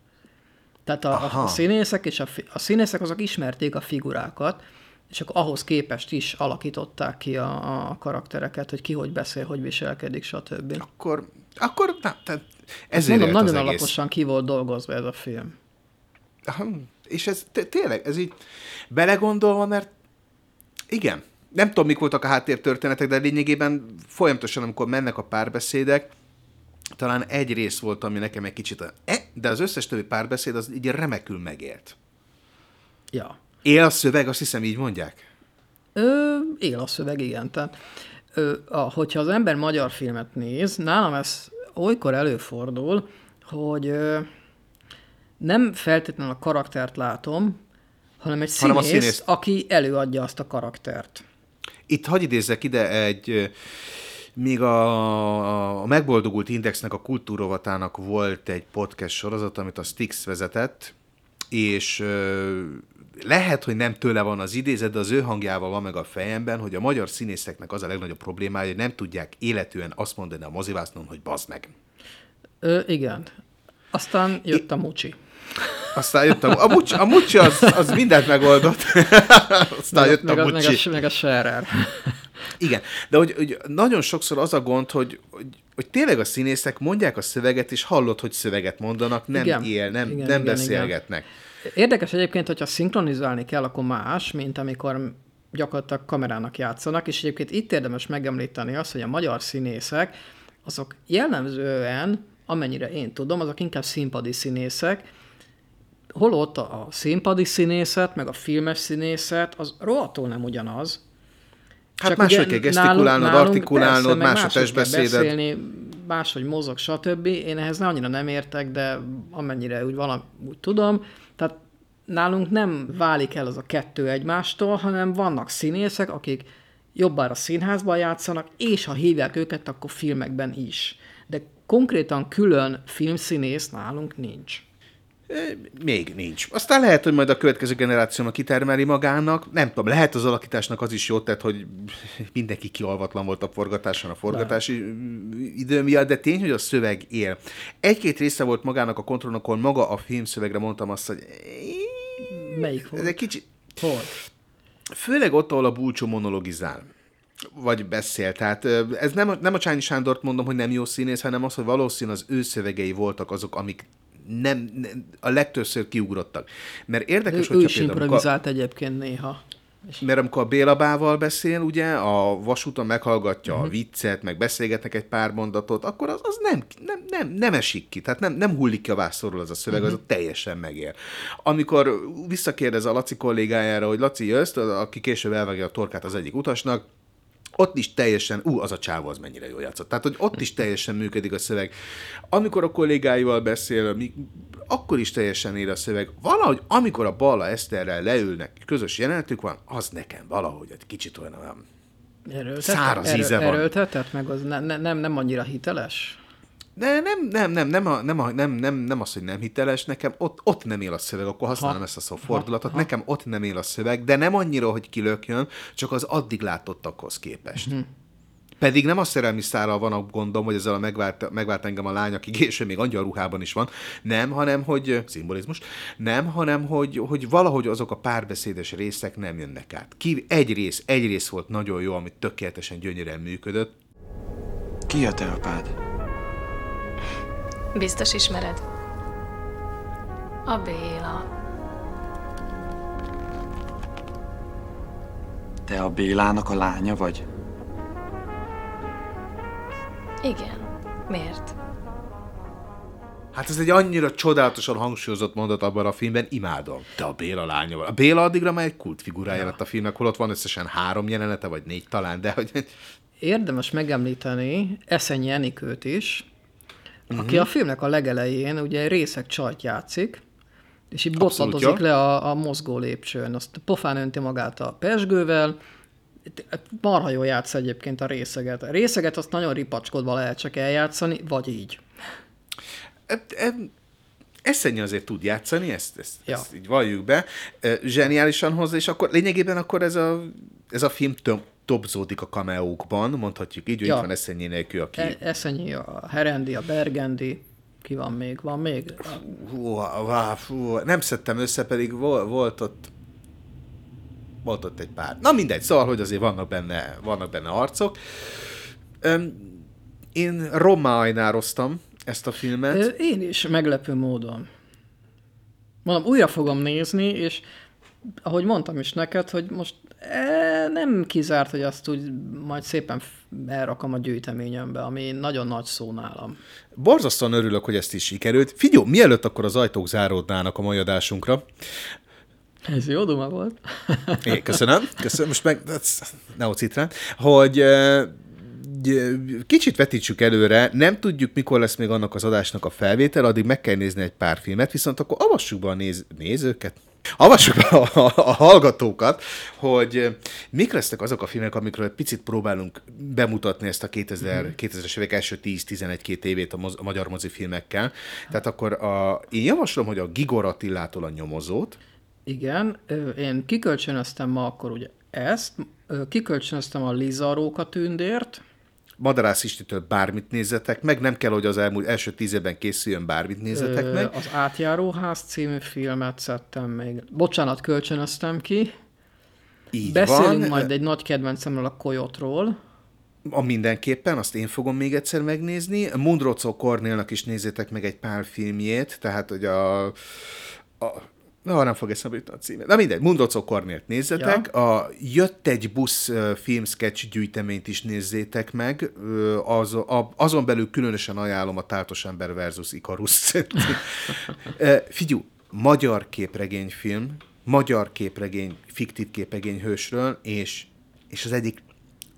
Tehát a, a színészek és a, a színészek azok ismerték a figurákat, és akkor ahhoz képest is alakították ki a, a karaktereket, hogy ki hogy beszél, hogy viselkedik, stb. Akkor, akkor na, tehát ezért mondom, nagyon az alaposan ki volt dolgozva ez a film. És ez tényleg, ez így belegondolva, mert igen, nem tudom, mik voltak a háttértörténetek, de lényegében folyamatosan, amikor mennek a párbeszédek, talán egy rész volt, ami nekem egy kicsit, e, de az összes többi párbeszéd az így remekül megélt. Ja. Él a szöveg, azt hiszem így mondják? Ö, él a szöveg, igen. Tehát, ö, a, hogyha az ember magyar filmet néz, nálam ez olykor előfordul, hogy ö, nem feltétlenül a karaktert látom, hanem egy hanem színész, színész, aki előadja azt a karaktert. Itt hagyj idézzek ide egy, még a, a Megboldogult Indexnek, a kultúrovatának volt egy podcast sorozat, amit a Stix vezetett, és lehet, hogy nem tőle van az idézet, de az ő hangjával van meg a fejemben, hogy a magyar színészeknek az a legnagyobb problémája, hogy nem tudják életűen azt mondani a mozivásznon, hogy bazd meg. Ö, igen. Aztán jött a Mucsi. Aztán jött a, a Mucsi, a Mucsi az, az mindent megoldott. Aztán meg, jött meg a Mucsi. Meg a, meg a Scherer. Igen, de hogy, hogy nagyon sokszor az a gond, hogy, hogy, hogy tényleg a színészek mondják a szöveget, és hallod, hogy szöveget mondanak, nem igen, él, nem, igen, nem igen, beszélgetnek. Igen. Érdekes egyébként, hogyha szinkronizálni kell, akkor más, mint amikor gyakorlatilag kamerának játszanak, és egyébként itt érdemes megemlíteni azt, hogy a magyar színészek, azok jellemzően, amennyire én tudom, azok inkább színpadi színészek, holott a színpadi színészet, meg a filmes színészet, az rohadtul nem ugyanaz. Hát Csak máshogy kell gesztikulálnod, nálunk, artikulálnod, persze, más a testbeszéded. beszélni, máshogy mozog, stb. Én ehhez annyira nem értek, de amennyire úgy, valami, úgy tudom, tehát nálunk nem válik el az a kettő egymástól, hanem vannak színészek, akik jobbára színházban játszanak, és ha hívják őket, akkor filmekben is. De konkrétan külön filmszínész nálunk nincs. Még nincs. Aztán lehet, hogy majd a következő generációnak kitermeli magának. Nem tudom, lehet az alakításnak az is jót tett, hogy mindenki kialvatlan volt a forgatáson a forgatási de. idő miatt, de tény, hogy a szöveg él. Egy-két része volt magának a kontrollnak, ahol maga a filmszövegre mondtam azt, hogy... Melyik volt? Ez egy kicsit... Hol? Főleg ott, ahol a búcsú monologizál vagy beszél. Tehát ez nem, nem a Csányi Sándort mondom, hogy nem jó színész, hanem az, hogy valószínű az ő szövegei voltak azok, amik nem, nem a legtöbbször kiugrottak. Mert érdekes, hogy... Ő is improvizált a, egyébként néha. Mert amikor a Bélabával beszél, ugye, a vasúton meghallgatja uh-huh. a mhm. viccet, meg beszélgetnek egy pár mondatot, akkor az, az nem, nem, nem, nem esik ki, tehát nem, nem hullik ki a vászorról az a szöveg, uh-huh. az mhm. teljesen megér. Amikor visszakérdez a Laci kollégájára, hogy Laci jössz, aki később elvágja a torkát az egyik utasnak, ott is teljesen, ú, az a csávó az mennyire jól játszott. Tehát, hogy ott is teljesen működik a szöveg. Amikor a kollégáival beszél, akkor is teljesen ér a szöveg. Valahogy, amikor a Balla Eszterrel leülnek, közös jelenetük van, az nekem valahogy egy kicsit olyan, olyan száraz íze van. Erőltetett, meg az ne, ne, nem, nem annyira hiteles? De nem, nem, nem, nem, a, nem, a, nem, nem, nem az, hogy nem hiteles, nekem ott, ott nem él a szöveg, akkor használom ha. ezt a szófordulatot, ha. nekem ott nem él a szöveg, de nem annyira, hogy kilökjön, csak az addig látottakhoz képest. Uh-huh. Pedig nem a szerelmi szárral van a gondom, hogy ezzel a megvált, megvált engem a lány, aki később még ruhában is van, nem, hanem hogy, szimbolizmus, nem, hanem hogy, hogy valahogy azok a párbeszédes részek nem jönnek át. Ki, egy rész, egy rész volt nagyon jó, amit tökéletesen gyönyörűen működött. Ki a te apád? Biztos ismered. A Béla. Te a Bélának a lánya vagy? Igen. Miért? Hát ez egy annyira csodálatosan hangsúlyozott mondat abban a filmben, imádom. Te a Béla lánya vagy. A Béla addigra már egy kultfigurája ja. lett a filmnek, holott van összesen három jelenete, vagy négy talán, de hogy... Érdemes megemlíteni Eszenyi Enikőt is, uh-huh. aki a filmnek a legelején ugye részek csajt játszik, és így botladozik le a, a mozgó lépcsőn. Azt pofán önti magát a pesgővel, marha jól játsz egyébként a részeget. A részeget azt nagyon ripacskodva lehet csak eljátszani, vagy így. Eszenyi azért tud játszani, ezt, ezt, Ja. ezt így valljuk be, Ö, zseniálisan hozza, és akkor lényegében akkor ez a, ez a film töm, topzódik a kameókban, mondhatjuk így, hogy Ja. itt van Eszenyi nélkül, aki... E- Eszenyi, a Herendi, a Bergendi, ki van még? Van még? Hú, vá, fú, nem szedtem össze, pedig volt, volt ott volt ott egy pár. Na mindegy, szóval, hogy azért vannak benne, vannak benne arcok. Öm, én rommá ajnároztam ezt a filmet. Én is, meglepő módon. Mondom, újra fogom nézni, és ahogy mondtam is neked, hogy most nem kizárt, hogy azt úgy majd szépen elrakom a gyűjteményembe, ami nagyon nagy szó nálam. Borzasztóan örülök, hogy ezt is sikerült. Figyelj, mielőtt akkor az ajtók záródnának a mai adásunkra, Ez jó duma volt. É, köszönöm, köszönöm, most meg, neocitrán, hogy ö, gy- kicsit vetítsük előre, nem tudjuk, mikor lesz még annak az adásnak a felvétel, addig meg kell nézni egy pár filmet, viszont akkor avassuk be a néz, nézőket, avassuk be a, a, a hallgatókat, hogy mik lesznek azok a filmek, amikről egy picit próbálunk bemutatni ezt a 2000, 2000-es évek első 10-11-2 évét a, moz, a magyar mozifilmekkel. Tehát akkor a, én javaslom, hogy a Gigor Attilától a nyomozót, Igen, én kikölcsönöztem ma akkor ugye ezt, kikölcsönöztem a Lizaróka tündért, Madarász Istitől bármit nézzetek meg, nem kell, hogy az elmúlt első tíz évben készüljön, bármit nézzetek Ö, meg. Az Átjáróház című filmet szedtem még. Bocsánat, kölcsönöztem ki. Így Beszélünk van. majd egy nagy kedvencemről, a Koyotról. A mindenképpen, azt én fogom még egyszer megnézni. Mundrocó Kornélnak is nézzétek meg egy pár filmjét, tehát hogy a... a Na, nem fog eszembe jutni a címet. Na mindegy, Mundrocó Kornélt nézzetek. Ja. A Jött egy busz filmsketch gyűjteményt is nézzétek meg. Az, a, azon belül különösen ajánlom a Táltos ember versus Ikarus. Figyú, magyar képregényfilm, magyar képregény, fiktív képregény hősről, és, és az egyik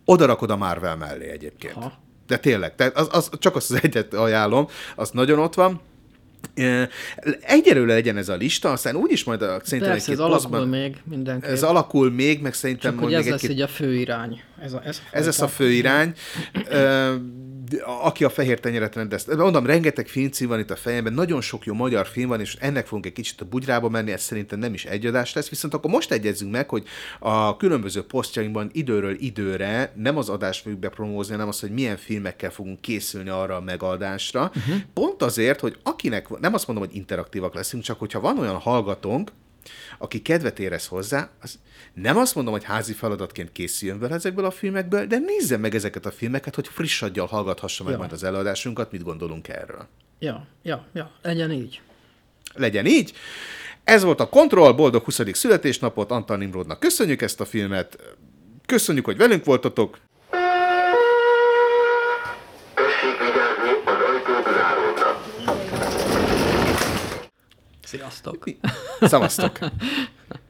oda rakod a Marvel mellé egyébként. Ha. De tényleg, tehát az, az, csak azt az egyet ajánlom, az nagyon ott van. Egyelőre legyen ez a lista, aztán úgyis majd a, szerintem Persze, ez alakul posztban- még mindenképp. Ez alakul még, meg szerintem Csak hogy ez lesz egy-két így a fő irány. Ez, a, ez, ez lesz a fő irány. Ö, aki a fehér tenyeret rendezte. Mondom, rengeteg filmcím van itt a fejemben, nagyon sok jó magyar film van, és ennek fogunk egy kicsit a bugyrába menni, ez szerintem nem is egy adás lesz, viszont akkor most egyezzünk meg, hogy a különböző posztjainkban időről időre nem az adást fogjuk bepromózni, hanem az, hogy milyen filmekkel fogunk készülni arra a megadásra. Uh-huh. Pont azért, hogy akinek, nem azt mondom, hogy interaktívak leszünk, csak hogyha van olyan hallgatónk, aki kedvet érez hozzá, az nem azt mondom, hogy házi feladatként készüljön vele ezekből a filmekből, de nézze meg ezeket a filmeket, hogy friss aggyal hallgathassa meg Ja. majd az előadásunkat, mit gondolunk erről. Ja, ja, ja, legyen így. Legyen így. Ez volt a Control, boldog 20. születésnapot Antal Nimrodnak. Köszönjük ezt a filmet, köszönjük, hogy velünk voltatok. Sziasztok! Szavaztok!